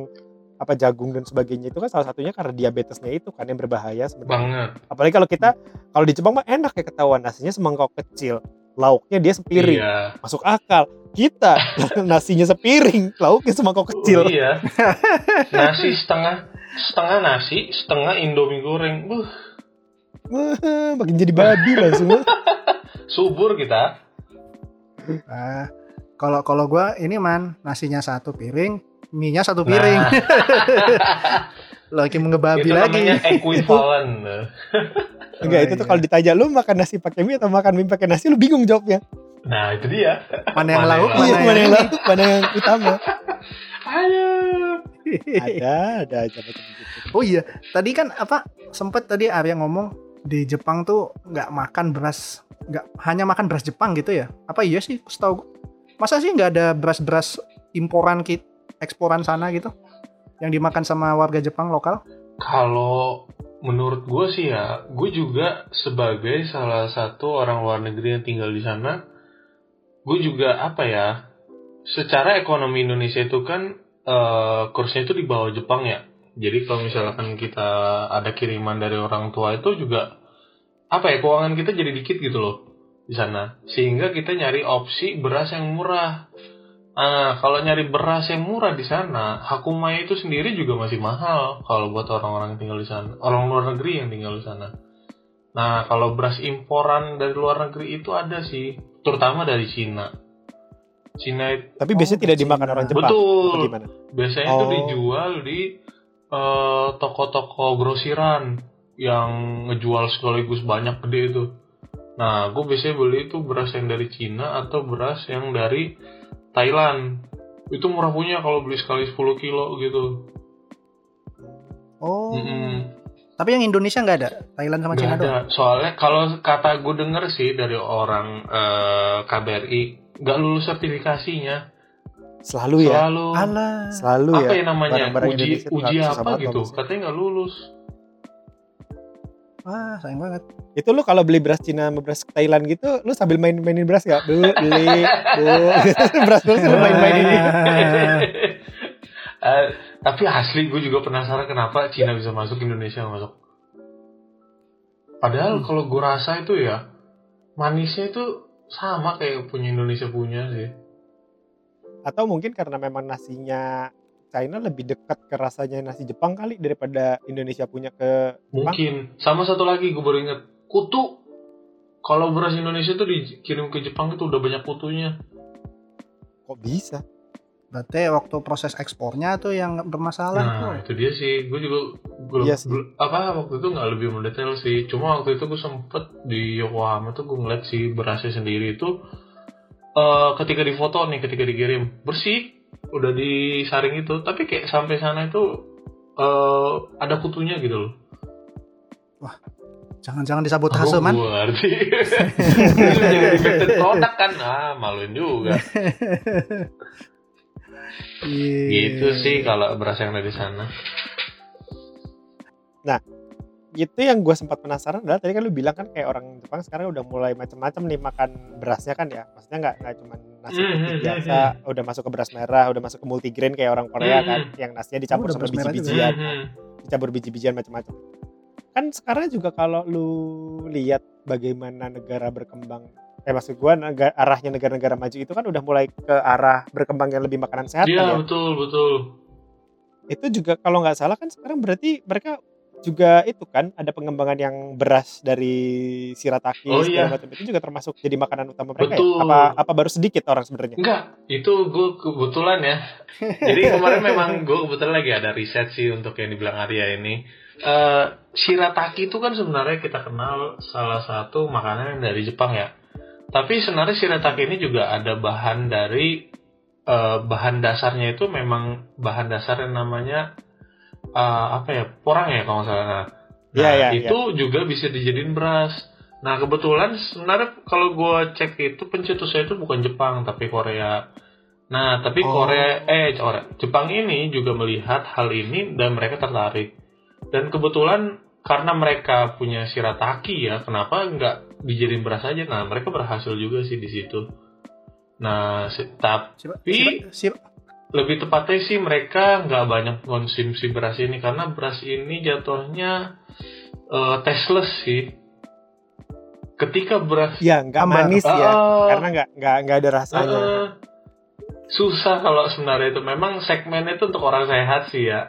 apa jagung dan sebagainya itu kan salah satunya karena diabetesnya itu kan yang berbahaya sebenarnya. Banget. Apalagi kalau kita kalau di Jepang mah enak ya ketahuan nasinya semangkok kecil, lauknya dia sepiring, Iya. masuk akal. Kita nasinya sepiring, lauknya semangkok kecil. Oh, iya. Nasi setengah setengah nasi, setengah indomie goreng. Buh, Wah, makin jadi babi langsung. subur kita. Ah, kalau kalau gua ini man nasinya satu piring, mie-nya satu piring. Nah, Lagi mengebabi itu lagi. namanya equivalent. Enggak, itu tuh kalau ditanya lu makan nasi pakai mie atau makan mie pakai nasi lu bingung jawabnya. Nah, itu dia. Mana yang Mana lauk, yang mana Iya, yang, mana yang lauk, mana yang utama. Ayo. Ada, ada aja macam gitu. Oh iya, tadi kan apa sempet tadi Arya ngomong di Jepang tuh nggak makan beras, nggak hanya makan beras Jepang gitu ya? Apa iya sih? Setahu gua. masa sih nggak ada beras-beras imporan kit eksporan sana gitu yang dimakan sama warga Jepang lokal? Kalau menurut gue sih ya, gue juga sebagai salah satu orang luar negeri yang tinggal di sana, gue juga apa ya, secara ekonomi Indonesia itu kan eh, kursnya itu di bawah Jepang ya. Jadi kalau misalkan kita ada kiriman dari orang tua itu juga apa ya keuangan kita jadi dikit gitu loh di sana, sehingga kita nyari opsi beras yang murah. Ah, kalau nyari beras yang murah di sana, Hakumai itu sendiri juga masih mahal kalau buat orang-orang yang tinggal di sana, orang luar negeri yang tinggal di sana. Nah, kalau beras imporan dari luar negeri itu ada sih, terutama dari Cina. Cina itu Tapi biasanya Oh, tidak Cina. dimakan orang Jepang. betul, gimana? biasanya itu Oh. dijual di eh, toko-toko grosiran yang ngejual sekaligus banyak gede itu. Nah, gue biasanya beli itu beras yang dari Cina atau beras yang dari Thailand. Itu murah punya kalau beli sekali 10 kilo gitu. Oh, Mm-mm. tapi yang Indonesia nggak ada, Thailand sama Cina Nggak doang. ada. Soalnya kalau kata gue denger sih dari orang eh, KBRI, nggak lulus sertifikasinya. Selalu ya. Selalu. Alah, Selalu apa ya. ya namanya? Uji, Indonesia tuh uji susah apa gitu. Katanya nggak lulus. Wah sayang banget. Itu lu kalau beli beras Cina sama beras Thailand gitu, lu sambil main-mainin beras gak? Bu, beli, bu. beras beras lu main-mainin ini. Eh, tapi asli gue juga penasaran kenapa Cina bisa masuk Indonesia masuk. Padahal Hmm. kalau gue rasa itu ya manisnya itu sama kayak punya Indonesia punya sih. Atau mungkin karena memang nasinya China lebih dekat ke rasanya nasi Jepang kali daripada Indonesia punya ke Jepang. Mungkin. Sama satu lagi gue baru inget kutu. Kalau beras Indonesia tuh dikirim ke Jepang itu udah banyak kutunya. Kok bisa? Berarti waktu proses ekspornya tuh yang bermasalah Nah tuh. itu dia sih. Gue juga belum Iya sih. apa waktu itu nggak lebih mendetail sih. Cuma waktu itu gue sempet di Yokohama tuh gue ngeliat si berasnya sendiri itu eh ketika difoto nih, ketika dikirim bersih, udah disaring itu. Tapi kayak sampai sana itu eh ada kutunya gitu loh. Jangan-jangan disabotase man. gue ngerti. Itu jadi defected product kan. Ah, maluin juga. Iya. Gitu sih kalau beras yang dari sana. Itu yang gue sempat penasaran adalah tadi kan lu bilang kan kayak orang Jepang sekarang udah mulai macam-macam nih makan berasnya kan ya. Maksudnya nggak nggak cuma nasi Hmm, putih hmm, biasa, udah masuk ke beras merah, udah masuk ke multigrain kayak orang Korea Hmm, kan, yang nasinya dicampur Oh, sama biji-bijian, dicampur biji-bijian macam-macam. Kan sekarang juga kalau lu lihat bagaimana negara berkembang eh maksud gua negara, arahnya negara-negara maju itu kan udah mulai ke arah berkembang yang lebih makanan sehat Iya kan ya. betul betul. Itu juga kalau nggak salah kan sekarang berarti mereka juga itu kan ada pengembangan yang beras dari shirataki Oh, iya. macam itu juga termasuk jadi makanan utama mereka Betul. ya? Apa apa baru sedikit orang sebenarnya? Enggak, itu gue kebetulan ya. Jadi kemarin memang gue kebetulan lagi ada riset sih untuk yang dibilang Arya ini. Eh shirataki itu kan sebenarnya kita kenal salah satu makanan yang dari Jepang ya. Tapi sebenarnya shirataki ini juga ada bahan dari eh, bahan dasarnya itu memang bahan dasar yang namanya eh, apa ya porang ya kalau nggak salah. Nah, Iya, iya, itu juga bisa dijadiin beras. Nah kebetulan sebenarnya kalau gue cek itu pencetusnya itu bukan Jepang tapi Korea. Nah tapi Oh. Korea eh Korea Jepang ini juga melihat hal ini dan mereka tertarik. Dan kebetulan karena mereka punya shirataki ya, kenapa nggak dijadiin beras aja? Nah mereka berhasil juga sih di situ. Nah si- Siapa- tapi siapa- siapa- lebih tepatnya sih mereka nggak banyak konsumsi beras ini karena beras ini jatuhnya eh, tasteless sih. Ketika beras ya nggak manis ya Ah, karena nggak nggak nggak ada rasanya. Eh, susah kalau sebenarnya itu. Memang segmen itu untuk orang sehat sih ya.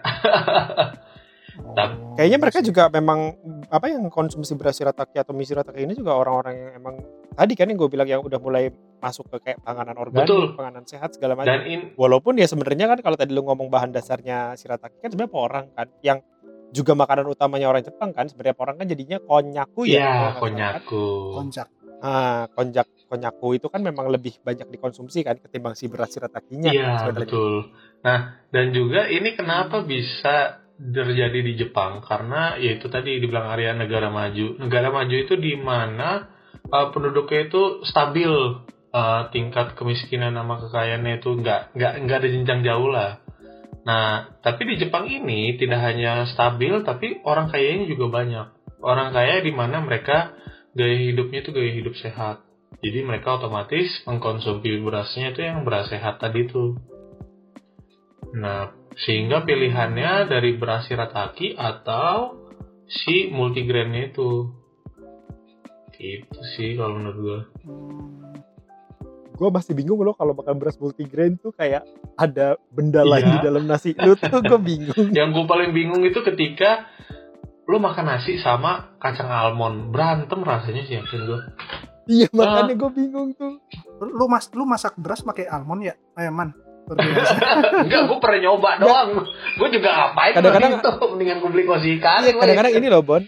Tapi- Oh, Kayaknya mereka juga memang apa yang konsumsi beras shirataki atau mie shirataki ini juga orang-orang yang emang tadi kan yang gue bilang yang udah mulai masuk ke kayak panganan organik, Betul. panganan sehat segala macam. Dan in, Walaupun ya sebenarnya kan kalau tadi lu ngomong bahan dasarnya shirataki kan sebenarnya orang kan yang juga makanan utamanya orang Jepang kan sebenarnya orang kan jadinya konyaku ya. ya salah kan. konyaku. konjak. Ah, konjak konyaku itu kan memang lebih banyak dikonsumsi kan ketimbang si beras shiratakinya kan Iya sebenarnya. betul. Nah dan juga ini kenapa bisa terjadi di Jepang karena ya itu tadi dibilang area negara maju. Negara maju itu di mana uh, penduduknya itu stabil uh, tingkat kemiskinan sama kekayaannya itu nggak nggak nggak ada jenjang jauh lah. Nah tapi di Jepang ini tidak hanya stabil tapi orang kayanya juga banyak. Orang kaya di mana mereka gaya hidupnya itu gaya hidup sehat. Jadi mereka otomatis mengkonsumsi berasnya itu yang beras sehat tadi tuh. Nah, sehingga pilihannya dari beras shirataki atau si multigrainnya itu. Gitu sih kalau menurut gue. Gue masih bingung loh kalau makan beras multigrain tuh kayak ada benda lain Iya. di dalam nasi lu tuh gue bingung. Yang gue paling bingung itu ketika lo makan nasi sama kacang almond berantem rasanya sih yakin gue. Iya makanya gue bingung tuh. Lu mas lu masak beras pakai almond ya? Eh man. Enggak, gue pernah nyoba doang. Gue juga ngapain Kadang-kadang- itu mendingan gue beli kosi ikan. Iya kadang-kadang ini loh Bon.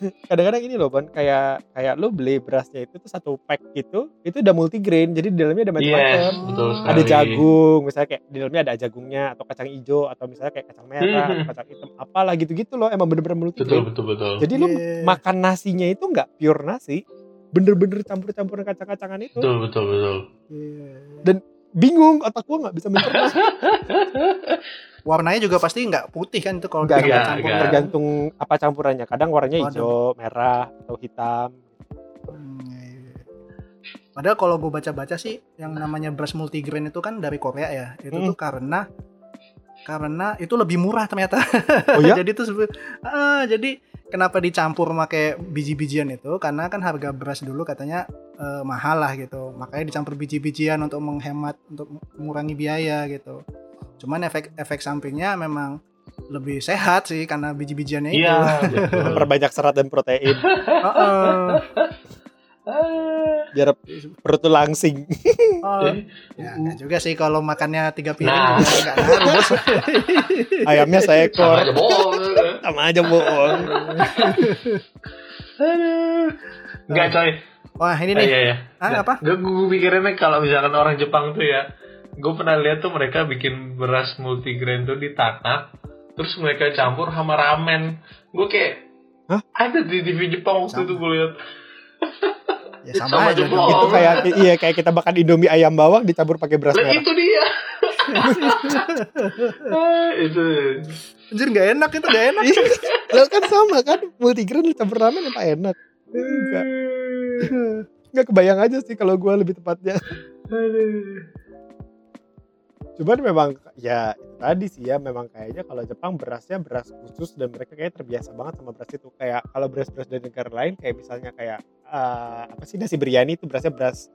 Kadang-kadang ini loh Bon kayak kayak lu beli berasnya itu tuh satu pack gitu itu udah multigrain jadi di dalamnya ada macam-macam. Yes, betul Ada sekali. Ada jagung, misalnya kayak di dalamnya ada jagungnya atau kacang hijau atau misalnya kayak kacang merah Hmm. atau kacang hitam apalah gitu-gitu loh emang bener-bener Betul multigrain. betul betul. Jadi lu Iya. makan nasinya itu nggak pure nasi, bener-bener campur-campuran kacang-kacangan itu. Betul betul betul. Iya. Bingung, otak gua nggak bisa mencerna. Warnanya juga pasti nggak putih kan itu kalau kita nggak, campur. nggak. Tergantung apa campurannya. Kadang warnanya Oh, ada. hijau, merah, atau hitam. Hmm, iya, iya. Padahal kalau gue baca-baca sih yang namanya beras multigrain itu kan dari Korea ya. Itu Hmm. tuh karena karena itu lebih murah ternyata. Oh ya? jadi sebe- ah, jadi kenapa dicampur pakai biji-bijian itu? Karena kan harga beras dulu katanya eh, mahal lah gitu. Makanya dicampur biji-bijian untuk menghemat untuk mengurangi biaya gitu. Cuman efek efek sampingnya memang lebih sehat sih karena biji-bijiannya itu. Iya. Memperbanyak serat dan protein. Heeh. Biar perut tuh langsing. Oh, Eh, Ya, enggak juga sih kalau makannya tiga piring Nah. juga enggak ngaruh, Bos. Ayamnya Sama seekor. aja bohong. Sama aja bohong. Aduh. Enggak coy. Wah, ini Eh, nih. iya ya. Ah, apa? Gue gue pikirinnya kalau misalkan orang Jepang tuh ya, gue pernah lihat tuh mereka bikin beras multigrain tuh di tanah, terus mereka campur sama ramen. Gue kayak Hah? ada di TV Jepang waktu Sama. itu gue lihat. Ya Sama sama, aja dong. itu kayak iya kayak kita makan Indomie ayam bawang dicampur pakai beras Lah merah. itu dia. Eh, itu. Anjir enggak enak itu enggak enak. Lah kan sama kan multigrain dicampur ramen apa enak. Enggak. Enggak kebayang aja sih kalau gua lebih tepatnya. Aduh. Cuman memang ya itu tadi sih ya memang kayaknya kalau Jepang berasnya beras khusus dan mereka kayak terbiasa banget sama beras itu kayak kalau beras-beras dari negara lain kayak misalnya kayak eh, apa sih nasi biryani itu berasnya beras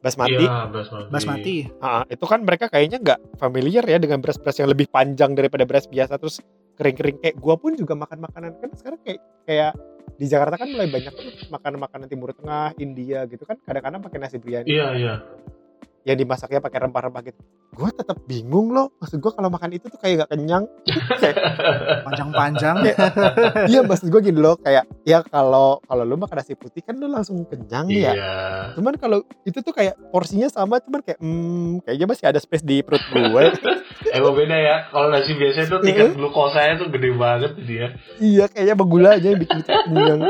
basmati. Iya, basmati. Basmati. Ah, itu kan mereka kayaknya nggak familiar ya dengan beras-beras yang lebih panjang daripada beras biasa terus kering-kering kayak gua pun juga makan makanan kan sekarang kayak kayak di Jakarta kan mulai banyak tuh makanan-makanan Timur Tengah, India gitu kan kadang-kadang pakai nasi biryani Iya, iya. Yang dimasaknya pakai rempah-rempah gitu. Gua tetap bingung loh. Maksud gua kalau makan itu tuh kayak gak kenyang. Panjang-panjang. Iya maksud gua gini loh kayak ya kalau kalau lu makan nasi putih kan lu langsung kenyang ya. Iya. Cuman kalau itu tuh kayak porsinya sama cuman kayak hmm, kayaknya masih ada space di perut gue. Emang beda ya. Kalau nasi biasa itu tingkat glukosanya tuh gede banget dia. iya kayaknya sama gula aja yang bikin kenyang.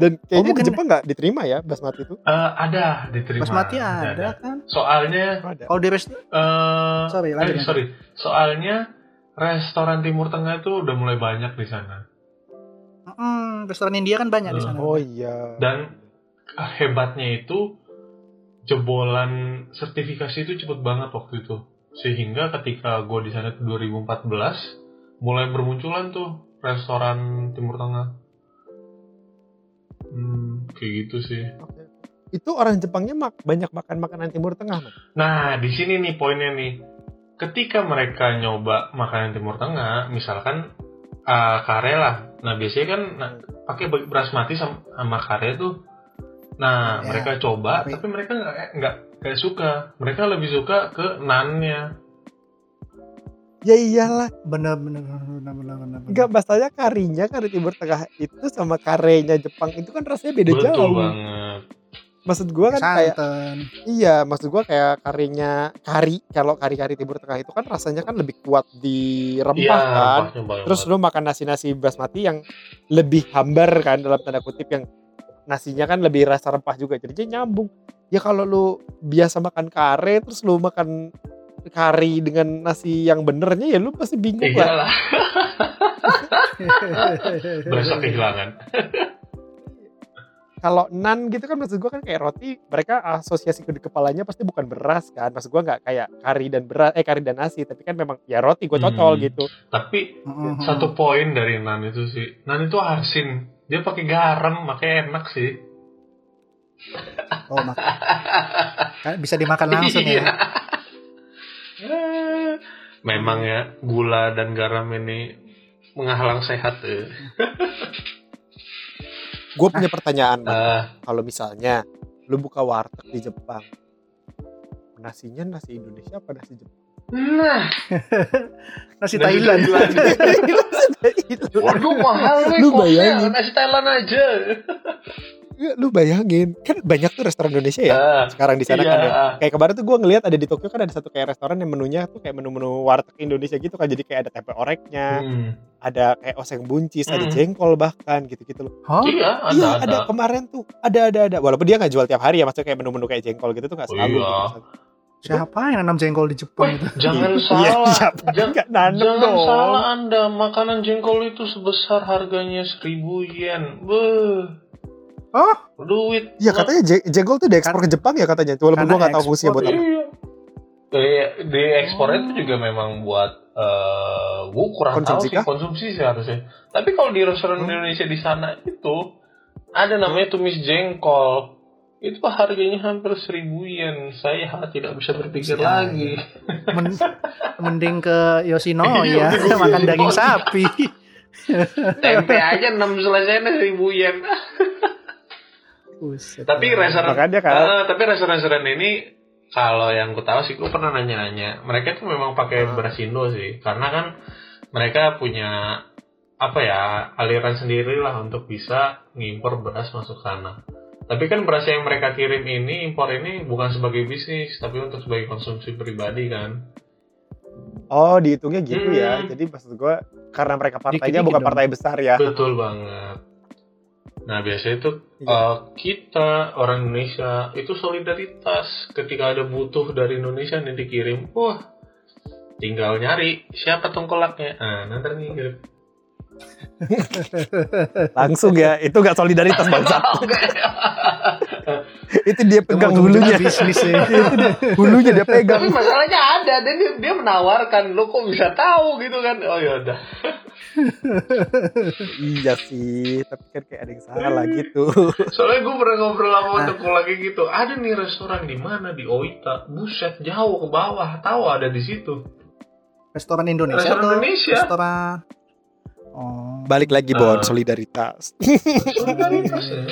Dan kayaknya mungkin- di Jepang nggak diterima ya basmati itu. Eh, ada diterima. Basmati ada kan? Soalnya Ada. Kalau di rest eh Sorry, lanjut, eh, sorry. Soalnya restoran Timur Tengah itu udah mulai banyak di sana. Mm, restoran India kan banyak di sana. Oh iya. Dan hebatnya itu jebolan sertifikasi itu cepet banget waktu itu. Sehingga ketika gue di sana tuh 2014 mulai bermunculan tuh restoran Timur Tengah. Hmm, kayak gitu sih. Oke. Itu orang Jepangnya mak banyak makan makanan Timur Tengah, Man. Nah, di sini nih poinnya nih. Ketika mereka nyoba makanan Timur Tengah, misalkan uh, kare lah. Nah, biasanya kan nah, pakai basmati sama, sama kare tuh. Nah, Ya, mereka coba, tapi- tapi, mereka nggak nggak suka. Mereka lebih suka ke nannya. Ya iyalah, Bener bener bener bener bener. bener. enggak masalahnya karinya kari Timur Tengah itu sama karenya Jepang itu kan rasanya beda Betul jauh. banget. Maksud gua kan kayak santan. iya, maksud gua kayak karinya kari kalau kari-kari Timur Tengah itu kan rasanya kan lebih kuat di Iya, rempah kan. rempahnya banget. Terus lu makan nasi-nasi basmati yang lebih hambar kan dalam tanda kutip yang nasinya kan lebih rasa rempah juga. Jadi nyambung. Ya kalau lu biasa makan kare terus lu makan kari dengan nasi yang benernya ya lu pasti bingung lah. Berasa kehilangan. Kalau nan gitu kan maksud gua kan kayak roti mereka asosiasi ke di kepalanya pasti bukan beras kan. Maksud gua nggak kayak kari dan beras eh kari dan nasi tapi kan memang ya roti gua cocol Hmm. gitu. Tapi Mm-mm. satu poin dari nan itu sih, nan itu asin. Dia pakai garam, makanya enak sih. Oh, mak- kan bisa dimakan langsung Iya. Ya. Eh, Memang ya gula dan garam ini menghalang sehat. Eh. Gue punya pertanyaan. Ah, kalau misalnya lu buka warteg di Jepang, nasinya nasi Indonesia apa nasi Jepang? nah, Nasi nasi Thailand. Waduh mahal nih Lu bayangin. Nasi Thailand aja. Ya, lu bayangin, kan banyak tuh restoran Indonesia ya Ah, sekarang di sana iya. kan ya. Kayak kemarin tuh gue ngeliat ada di Tokyo kan ada satu kayak restoran yang menunya tuh kayak menu-menu warteg Indonesia gitu kan. Jadi kayak ada tempe oreknya, Hmm. ada kayak oseng buncis, ada Hmm. jengkol bahkan gitu-gitu loh. Hah? Iya, ada, iya ada. ada. kemarin tuh, ada ada ada. Walaupun dia nggak jual tiap hari ya, maksudnya kayak menu-menu kayak jengkol gitu tuh nggak Oh, selalu. iya. gitu. Siapa yang nanam jengkol di Jepang itu? Jangan Iya, salah. siapa Jangan, nggak nanem jangan dong. salah Anda, makanan jengkol itu sebesar harganya 1000 yen. Beuh. Oh? Duit. Iya katanya je- jengkol tuh diekspor ke Jepang ya katanya. Walaupun gue nggak tahu fungsinya buat apa. Iya. Di, di ekspor itu juga memang buat eh gue kurang Konsumsi tahu sih kah? konsumsi sih harusnya. Tapi kalau di restoran Hmm. Indonesia di sana itu ada namanya tumis jengkol. Itu harganya hampir 1000 yen. Saya tidak bisa berpikir Ya, lagi. Men- mending ke Yoshino Iya, ya, mending ke makan daging sapi. Tempe aja 6 selesai 1000 yen. Buset. Tapi restoran Makanya kan. Ah, tapi restoran-restoran ini kalau yang ku tahu sih, gue pernah nanya-nanya. Mereka tuh memang pakai Ah. beras Indo sih, karena kan mereka punya apa ya aliran sendiri lah untuk bisa ngimpor beras masuk sana. Tapi kan beras yang mereka kirim ini impor ini bukan sebagai bisnis, tapi untuk sebagai konsumsi pribadi kan. Oh dihitungnya gitu ya. Hmm. Jadi maksud gue karena mereka partainya Dikit-dikit bukan dong. partai besar ya. Betul banget. Nah biasanya itu Iya. uh, kita orang Indonesia itu solidaritas ketika ada butuh dari Indonesia nih dikirim, wah tinggal nyari siapa tengkolaknya, nah nanti ngirim. Langsung ya. Itu gak solidaritas bangsa. Itu dia pegang hulunya. bisnis ya. itu dia, hulunya dia Tapi pegang. masalahnya ada, dan dia, dia menawarkan, lo kok bisa tahu gitu kan? Oh ya udah. iya sih. Tapi kan kayak ada yang salah gitu. Soalnya gue pernah ngobrol sama Nah. tengkolaknya gitu, ada nih restoran di mana di Oita, buset jauh ke bawah, tahu ada di situ. Restoran Indonesia Restoran atau Indonesia. restoran Oh. Balik lagi Bon, Ah. solidaritas. Solidaritas ya.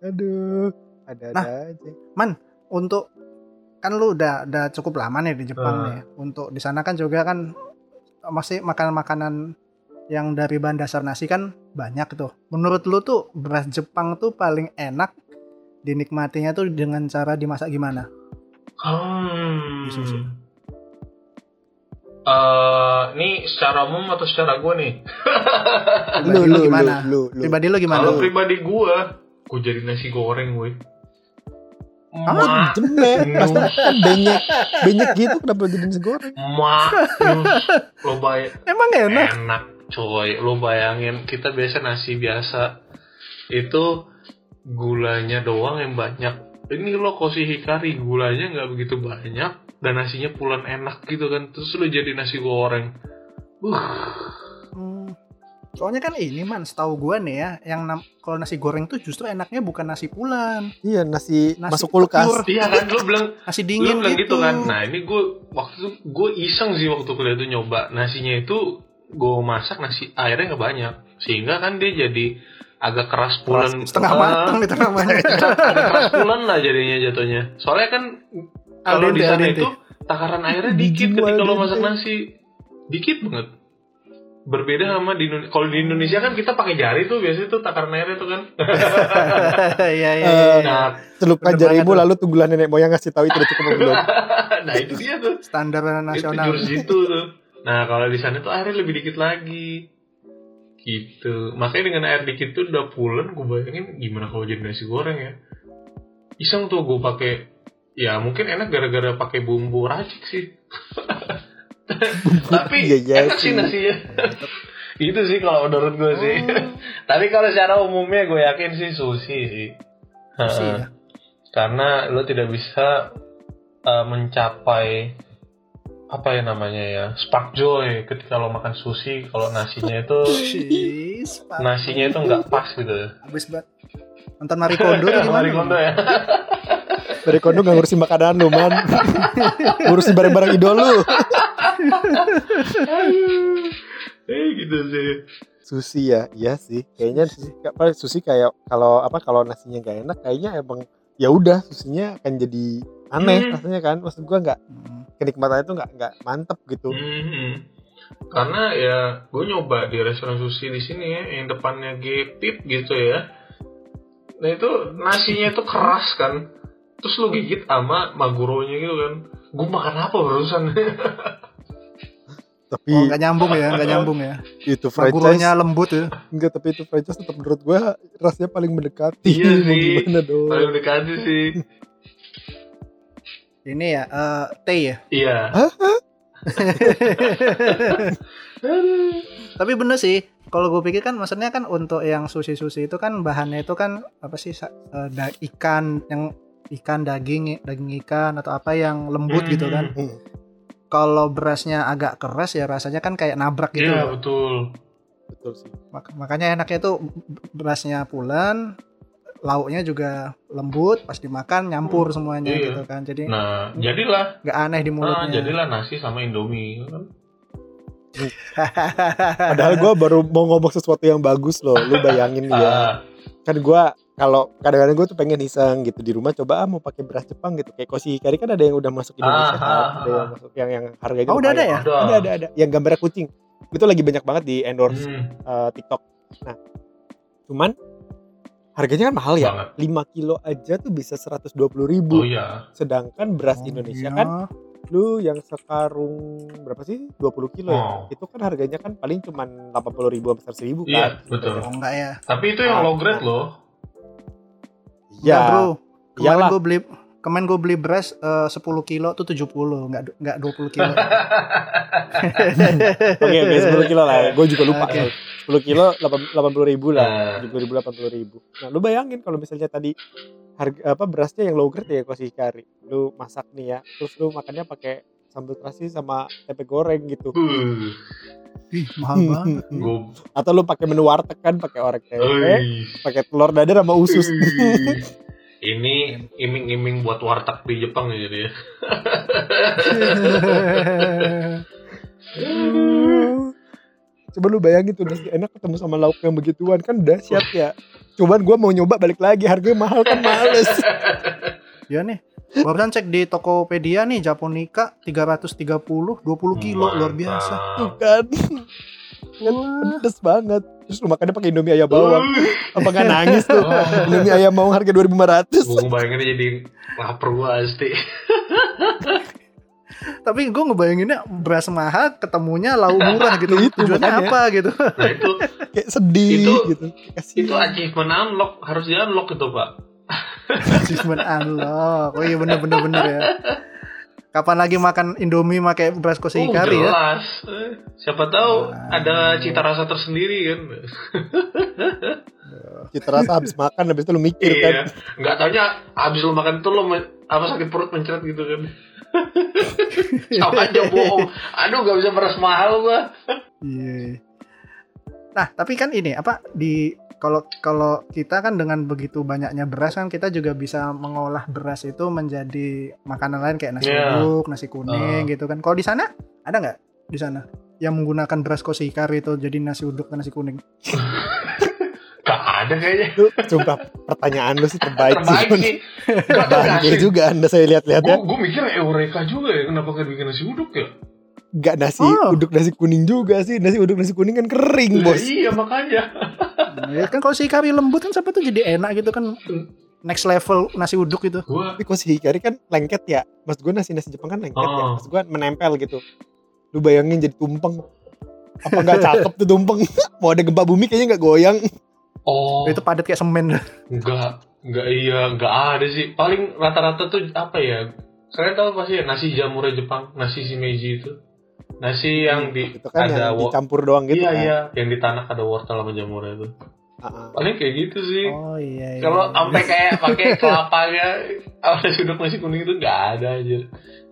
Aduh. Ada-ada Nah. aja. Untuk kan lu udah udah cukup lama nih di Jepang Ah. nih. Untuk di sana kan juga kan masih makanan-makanan yang dari bahan dasar nasi kan banyak tuh. Menurut lu tuh beras Jepang tuh paling enak dinikmatinya tuh dengan cara dimasak gimana? Hmm. Di sushi. Eh, ini secara umum atau secara gue nih? Lu, lu lu, gimana? lu, lu. Pribadi lu gimana? Kalau pribadi gue, gue jadi nasi goreng gue. Ah, Ma, jemek. Masa kan banyak banyak gitu kenapa jadi nasi goreng? ma, lo bayang Emang enak. enak coy lo bayangin kita biasa nasi biasa itu gulanya doang yang banyak ini lo kosi hikari gulanya nggak begitu banyak dan nasinya pulan enak gitu kan terus lo jadi nasi goreng uh. Soalnya kan ini man, setahu gua nih ya, yang nam- kalau nasi goreng tuh justru enaknya bukan nasi pulan, Iya nasi, Nasi masuk kulkas. iya kan lo bilang nasi dingin bilang gitu. gitu kan. Nah ini gue waktu itu gue iseng sih waktu kuliah itu nyoba. Nasinya itu gue masak nasi airnya nggak banyak. Sehingga kan dia jadi agak keras pulen. Setengah Ah, matang di tengah banyak. agak keras pulen lah jadinya jatuhnya. Soalnya kan Al kalau di sana itu takaran airnya dikit ketika lo masak nasi. Dikit banget berbeda sama di Indonesia kalau di Indonesia kan kita pakai jari tuh biasanya tuh takaran airnya tuh kan Iya iya. Eh, iya. nah Celupkan jarimu lalu tunggulah nenek moyang ngasih tahu itu udah cukup belum. nah itu dia tuh Standar nasional. itu jurus itu tuh nah kalau di sana tuh airnya lebih dikit lagi gitu makanya dengan air dikit tuh udah pulen gue bayangin gimana kalau jadi nasi goreng ya iseng tuh gue pakai ya mungkin enak gara-gara pakai bumbu racik sih tapi iya enak sih nasinya. Itu sih kalau menurut gue sih. Oh, tapi kalau secara umumnya gue yakin sih sushi sih. Sushi ya. karena lo tidak bisa uh, mencapai apa ya namanya ya spark joy ketika lo makan sushi kalau nasinya itu nasinya itu nggak pas gitu. Habis banget. Nonton Marie Kondo? Marie Kondo ya Dari kondo gak ngurusin makanan lu man. ngurusin barang-barang idol lu. eh gitu sih Susi ya, iya sih. Kayaknya susi, apa susi kayak kalau apa kalau nasinya gak enak kayaknya emang ya udah susinya akan jadi aneh Hmm. rasanya kan. Maksud gua nggak Hmm. kenikmatannya itu nggak nggak mantep gitu. Mhm. karena ya gue nyoba di restoran sushi di sini ya yang depannya gepip gitu ya nah itu nasinya itu keras kan terus lu gigit sama maguronya gitu kan gue makan apa barusan Tapi Oh, nggak nyambung ya, nggak nyambung ya. itu franchise Maguronya lembut ya. enggak tapi itu franchise tetap menurut gua rasanya paling mendekati. Iya sih. gimana dong? paling mendekati sih Ini ya, eh teh ya. iya Tapi bener sih, kalau gue pikir kan maksudnya kan untuk yang sushi-sushi itu kan bahannya itu kan apa sih eh, da- ikan yang ikan daging daging ikan atau apa yang lembut gitu kan. Hmm. Kalau berasnya agak keras ya rasanya kan kayak nabrak gitu. iya loh. betul Betul sih. Mak- makanya enaknya tuh berasnya pulen, lauknya juga lembut, pas dimakan nyampur semuanya Iya. gitu kan. Jadi nah jadilah nggak aneh di ah, mulutnya. jadilah nasi sama indomie kan Padahal gua baru mau ngomong sesuatu yang bagus loh. Lu bayangin nih ya. kan gua kalau kadang-kadang gue tuh pengen iseng gitu di rumah coba ah mau pakai beras Jepang gitu. Kayak koshi kari kan ada yang udah masuk Indonesia Ah, kan? Ah, ada yang ah. masuk yang yang harganya Oh, udah ada ya? ada. Ada ada ada. Yang gambarnya kucing. Itu lagi banyak banget di endorse Hmm, eh, TikTok. Nah cuman harganya kan mahal ya? Banget. 5 kilo aja tuh bisa 120 ribu. Oh iya. Sedangkan beras Oh, Indonesia iya. kan lu yang sekarung berapa sih? 20 kilo ya? Oh. itu kan harganya kan paling cuman 80 ribu sampai 100 ribu Iya, kan? betul. Oh enggak ya. tapi itu yang Ah, low grade loh Ya, ya bro. Kemarin gue beli kemarin gue beli beras eh, 10 kilo tuh 70, enggak du- enggak 20 kilo. Oke, oke 10 kilo lah. Gue juga lupa. Oke. 10 kilo 80 ribu lah. Nah. 70 ribu 80 ribu. Nah, lu bayangin kalau misalnya tadi harga apa berasnya yang low grade ya koshi kari. Lu masak nih ya, terus lu makannya pakai sambal terasi sama tempe goreng gitu. Uh, Ih, mahal banget. gue Atau lu pakai menu warteg kan pakai orek tempe, pakai telur dadar sama usus. Ini iming-iming buat warteg di Jepang ya jadi ya. Coba lu bayangin tuh nasi enak ketemu sama lauk yang begituan kan dahsyat ya. Cuman gua mau nyoba balik lagi harganya mahal kan males. ya nih. Barusan cek di Tokopedia nih Japonica 330 20 kilo luar biasa. Tuh kan. kan pedes banget. Terus lu makannya pakai Indomie ayam bawang. Apa nggak nangis tuh? Indomie ayam bawang harga 2500. Gue bayanginnya jadi lapar gua pasti. Tapi gue ngebayanginnya beras mahal ketemunya lauk murah gitu. Itu Tujuannya makanya. apa gitu? Nah itu kayak sedih Itu- gitu Kasihan. itu achievement unlock harus di unlock itu pak. Achievement unlock. Oh iya bener bener bener ya. Kapan lagi makan Indomie pakai beras kosi Oh, kari ya? jelas. Eh, Siapa tahu Waduh. ada cita rasa tersendiri kan. cita rasa habis makan habis itu lu mikir kan iya. Nggak taunya habis lu makan itu lu apa sakit perut mencret gitu kan. Sama aja bohong. Aduh gak bisa beras mahal gua. Iya. Nah, tapi kan ini apa di kalau kalau kita kan dengan begitu banyaknya beras kan kita juga bisa mengolah beras itu menjadi makanan lain kayak nasi Iya. uduk, nasi kuning gitu kan. Kalau di sana ada nggak di sana yang menggunakan beras kosikar itu jadi nasi uduk dan nasi kuning? Gak ada kayaknya. sumpah pertanyaan lu sih terbaik, Terbaik sih. Bangke juga anda saya lihat-lihat ya Gue gue mikir eureka juga ya kenapa gak bikin nasi uduk ya? Gak nasi Oh. uduk nasi kuning juga sih Nasi uduk nasi kuning kan kering bos Iya makanya. ya kan kalau si kari lembut kan siapa tuh jadi enak gitu kan next level nasi uduk itu. Gua Tapi kosi hikari kan lengket ya Maksud gue nasi-nasi Jepang kan lengket ya Oh. Maksud gue menempel gitu Lu bayangin jadi tumpeng Apa gak cakep tuh tumpeng Mau ada gempa bumi kayaknya gak goyang oh Itu padat kayak semen. enggak enggak iya enggak ada sih. Paling rata-rata tuh apa ya? Kalian tahu pasti ya nasi jamurnya Jepang, nasi shimeji itu. Nasi yang di Itu kan ada yang dicampur doang gitu iya kan iya, yang di tanah ada wortel sama jamurnya itu. Ah. Paling kayak gitu sih. Oh iya. iya. Kalau sampai kayak pakai kelapanya apa uduk nasi kuning itu enggak ada aja.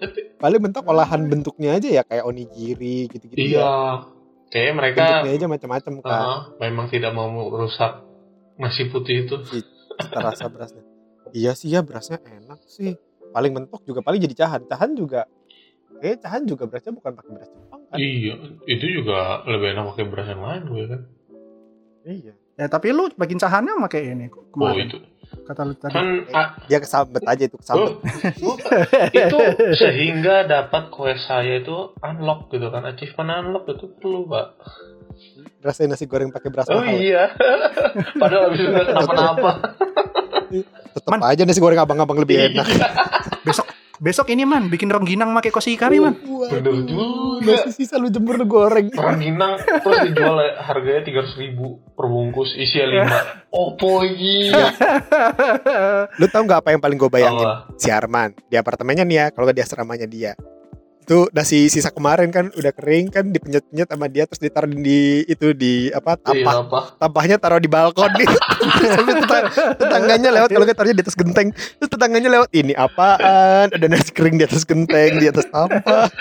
Tapi Paling bentuk olahan bentuknya aja ya Kayak onigiri gitu-gitu ya iya, kayak mereka Bentuknya aja macam-macam kan uh, memang tidak mau merusak nasi putih itu. cita rasa berasnya iya sih ya berasnya enak sih paling mentok juga paling jadi cahan cahan juga eh cahan juga berasnya bukan pakai beras Jepang kan Iya, itu juga lebih enak pakai beras yang lain gue kan. iya Ya tapi lu bikin cahannya pakai ini Oh kemarin. itu Kata lu tadi. kan ah, dia kesambet aja itu kesambet oh, itu sehingga dapat kue saya itu unlock gitu kan achievement unlock itu perlu pak. rasain nasi goreng pakai beras Oh mahal iya, padahal habis itu kenapa-napa. tetap aja nasi goreng abang-abang lebih Iya. enak Besok besok ini man bikin rengginang pakai kosi kari man. Bener juga. nasi sisa lu jemur lu goreng Rengginang terus dijual harganya tiga ribu per bungkus isinya lima. Opo iya. lu tahu nggak apa yang paling gue bayangin Allah. si Arman di apartemennya nih ya kalau nggak di asramanya dia itu nasi sisa kemarin kan udah kering kan dipenyet-penyet sama dia terus ditaruh di itu di apa tampah Iya apa? tampahnya taruh di balkon nih Sampai tetang- tetangganya lewat kalau nggak taruhnya di atas genteng terus tetangganya lewat ini apaan ada nasi kering di atas genteng di atas tampah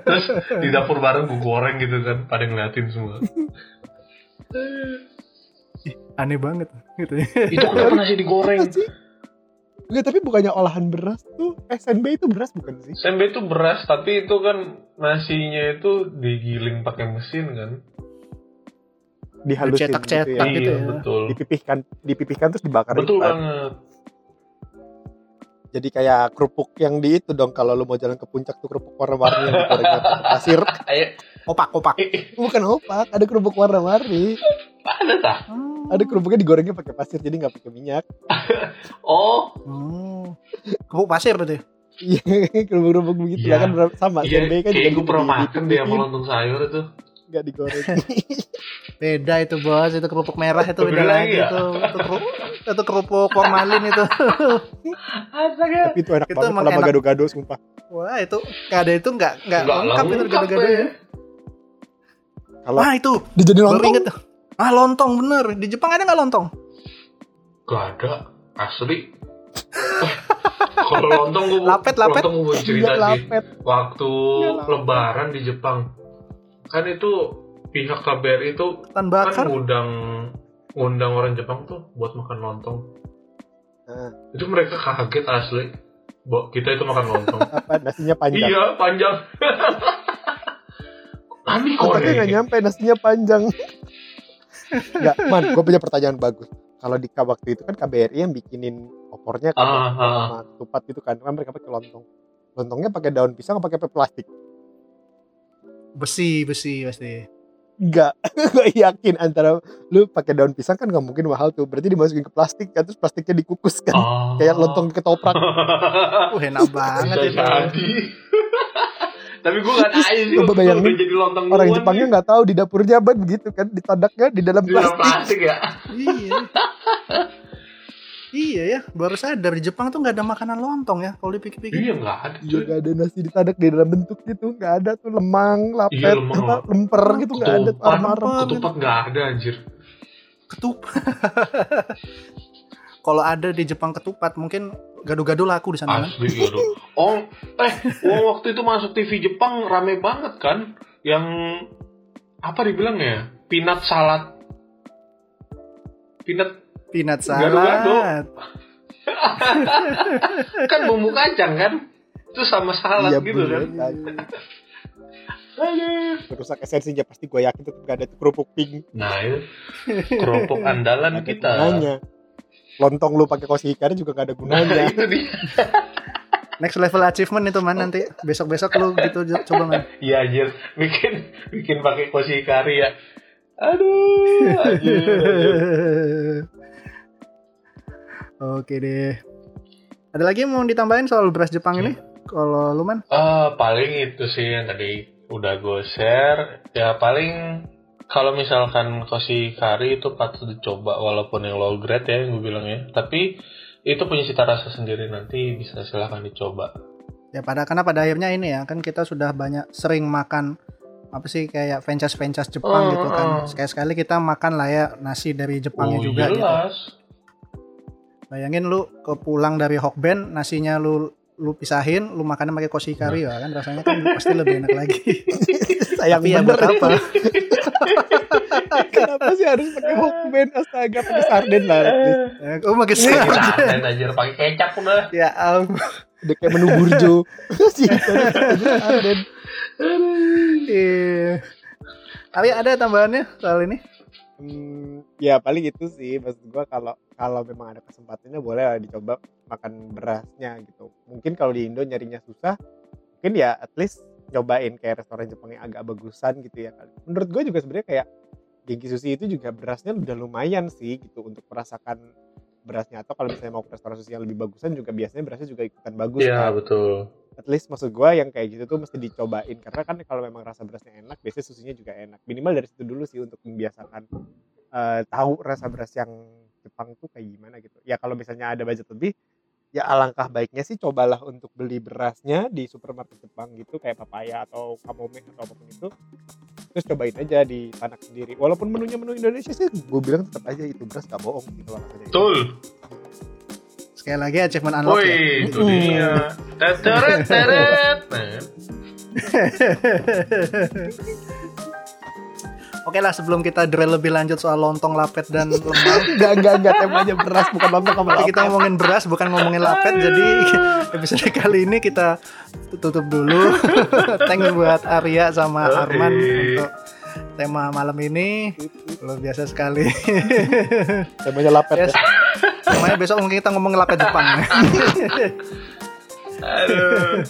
Terus di dapur bareng gue goreng gitu kan, pada ngeliatin semua. Aneh banget gitu. Itu kenapa nasi digoreng? Enggak, tapi bukannya olahan beras tuh SNB itu beras bukan sih? Sembe itu beras, tapi itu kan nasinya itu digiling pakai mesin kan. Dihalusin Dicetak-cetak. gitu ya. gitu iya, ya. betul. Dipipihkan, dipipihkan terus dibakar Betul gitu kan. banget. Jadi kayak kerupuk yang di itu dong kalau lu mau jalan ke puncak tuh kerupuk warna-warni yang digorengnya pakai pasir. Ayo, Opak-opak. eh, eh, Bukan opak, ada kerupuk warna-warni. Ada tah? Ada kerupuknya digorengnya pakai pasir jadi nggak pakai minyak. Oh, Oh. Kebuk pasir berarti. Iya, kerupuk-kerupuk begitu lah kan sama. iya, kan kayak gue gitu, pernah makan deh sama lontong sayur itu. nggak digoreng. Beda itu bos, itu kerupuk merah itu beda Beda lagi ya? itu. Itu kerupuk, itu kerupuk formalin itu. Astaga. Tapi itu enak Itu banget kalau sama gado-gado sumpah. Wah itu nggak ada itu nggak nggak Nggak lengkap itu lengkap gado-gadonya. ya. Kalau Wah itu dijadiin baru lontong, inget tuh. Ah lontong bener di Jepang ada nggak lontong? Gak ada, asli. Kalau lontong gue Lapet, lapet. lontong gue cerita nggak sih. lapet. Waktu Nggak lapet. lebaran di Jepang. Kan itu pihak KBRI itu kan ngundang ngundang orang Jepang tuh buat makan lontong. Nah, Itu mereka kaget asli. Bo, kita itu makan lontong. apa nasinya panjang. iya, panjang. Kami Otaknya nggak nyampe nasinya panjang. Enggak, man, gue punya pertanyaan bagus. Kalau di waktu itu kan KBRI yang bikinin opornya kan Ah, ah. sama ketupat gitu kan, kan mereka pakai lontong. Lontongnya pakai daun pisang atau pakai plastik? Besi besi pasti. Enggak, gue yakin antara lu pakai daun pisang kan nggak mungkin mahal tuh. Berarti dimasukin ke plastik kan, terus plastiknya dikukus kan, Oh. kayak lontong ketoprak. Uh enak banget itu. jadi. Tapi gue gak nanya sih. Coba bayangin, udah jadi lontong Orang Jepangnya nih. nggak tahu di dapurnya apa begitu kan ditodaknya di dalam Di dalam plastik. plastik ya. iya. iya ya, baru sadar di Jepang tuh nggak ada makanan lontong ya kalau dipikir-pikir. Iya nggak ada. Iya cuy. gak ada nasi ditadak di dalam bentuk gitu nggak ada tuh lemang, lapet, Iya, lemang, apa, lemper gitu nggak ada Ketupat, arem-arem. ketupat nggak ada anjir. Ketupat. kalau ada di Jepang ketupat mungkin gado-gado laku di sana kan? Asli gitu. Oh, eh, oh, waktu itu masuk TV Jepang rame banget kan? Yang apa dibilang ya? Peanut salad. Peanut Peanut Gado-gado. salad. kan bumbu kacang kan? Itu sama salad Iya, gitu kan? Merusak esensinya pasti gue yakin tetap gak ada kerupuk pink. Nah, itu kerupuk andalan kita. gunanya. Lontong lu pakai kosi ikan juga gak ada Nah, gunanya. itu dia. Next level achievement itu man nanti besok-besok lu gitu coba man. Iya anjir, bikin bikin pakai koshi kari ya. Aduh, anjir, anjir. Oke deh. Ada lagi yang mau ditambahin soal beras Jepang ini? Kalau lu man? Eh, paling itu sih yang tadi udah gue share. Ya paling kalau misalkan koshi kari itu patut dicoba walaupun yang low grade ya yang gue bilang ya. Tapi itu punya cita rasa sendiri nanti bisa silahkan dicoba. Ya pada karena pada akhirnya ini ya kan kita sudah banyak sering makan apa sih kayak franchise-franchise Jepang Oh, gitu kan. oh. Sekali-sekali kita makan lah ya nasi dari Jepangnya oh, juga gitu. jelas. Bayangin lu ke pulang dari Hokben nasinya lu lu pisahin, lu makannya pakai koshi kari ya kan rasanya kan pasti lebih enak lagi. Sayang Tapi ya bener apa? Kenapa sih harus pakai hokben astaga pakai sarden lah least. oh pakai Kita sarden. aneh anjir pakai kecap udah. Ya ampun. Udah kayak menu burjo. Sih, sarden. Iya. Tapi ada tambahannya soal ini? Hmm, ya paling itu sih maksud gua kalau kalau memang ada kesempatannya boleh lah dicoba makan berasnya gitu. Mungkin kalau di Indo nyarinya susah, mungkin ya at least nyobain kayak restoran Jepang yang agak bagusan gitu ya kali. Menurut gue juga sebenarnya kayak Genki Sushi itu juga berasnya udah lumayan sih gitu untuk merasakan berasnya atau kalau misalnya mau ke restoran sushi yang lebih bagusan juga biasanya berasnya juga ikutan bagus Iya, kan. betul. At least maksud gue yang kayak gitu tuh mesti dicobain karena kan kalau memang rasa berasnya enak biasanya susinya juga enak. Minimal dari situ dulu sih untuk membiasakan eh, tahu rasa beras yang Jepang tuh kayak gimana gitu. Ya kalau misalnya ada budget lebih ya alangkah baiknya sih cobalah untuk beli berasnya di supermarket Jepang gitu kayak papaya atau kamome atau apa pun itu terus cobain aja di tanah sendiri walaupun menunya menu Indonesia sih gue bilang tetap aja itu beras gak bohong gitu loh Betul. Sekali lagi achievement unlock ya. Woi, itu dia. Teteret, teret. Oke lah sebelum kita drill lebih lanjut soal lontong, lapet dan lemang. enggak enggak enggak temanya beras bukan lontong sama Nanti kita lapet. ngomongin beras bukan ngomongin lapet jadi episode kali ini kita tutup dulu. Thanks buat Arya sama. Arman untuk tema malam ini luar biasa sekali. temanya lapet Yes. ya. Namanya besok mungkin kita ngomong lapet Jepang. Aduh.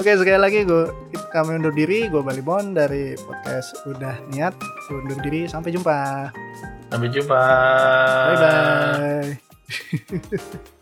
Oke sekali lagi gue kami undur diri. Gue Balibon dari podcast udah niat. Gua undur diri. Sampai jumpa. Sampai jumpa. bye bye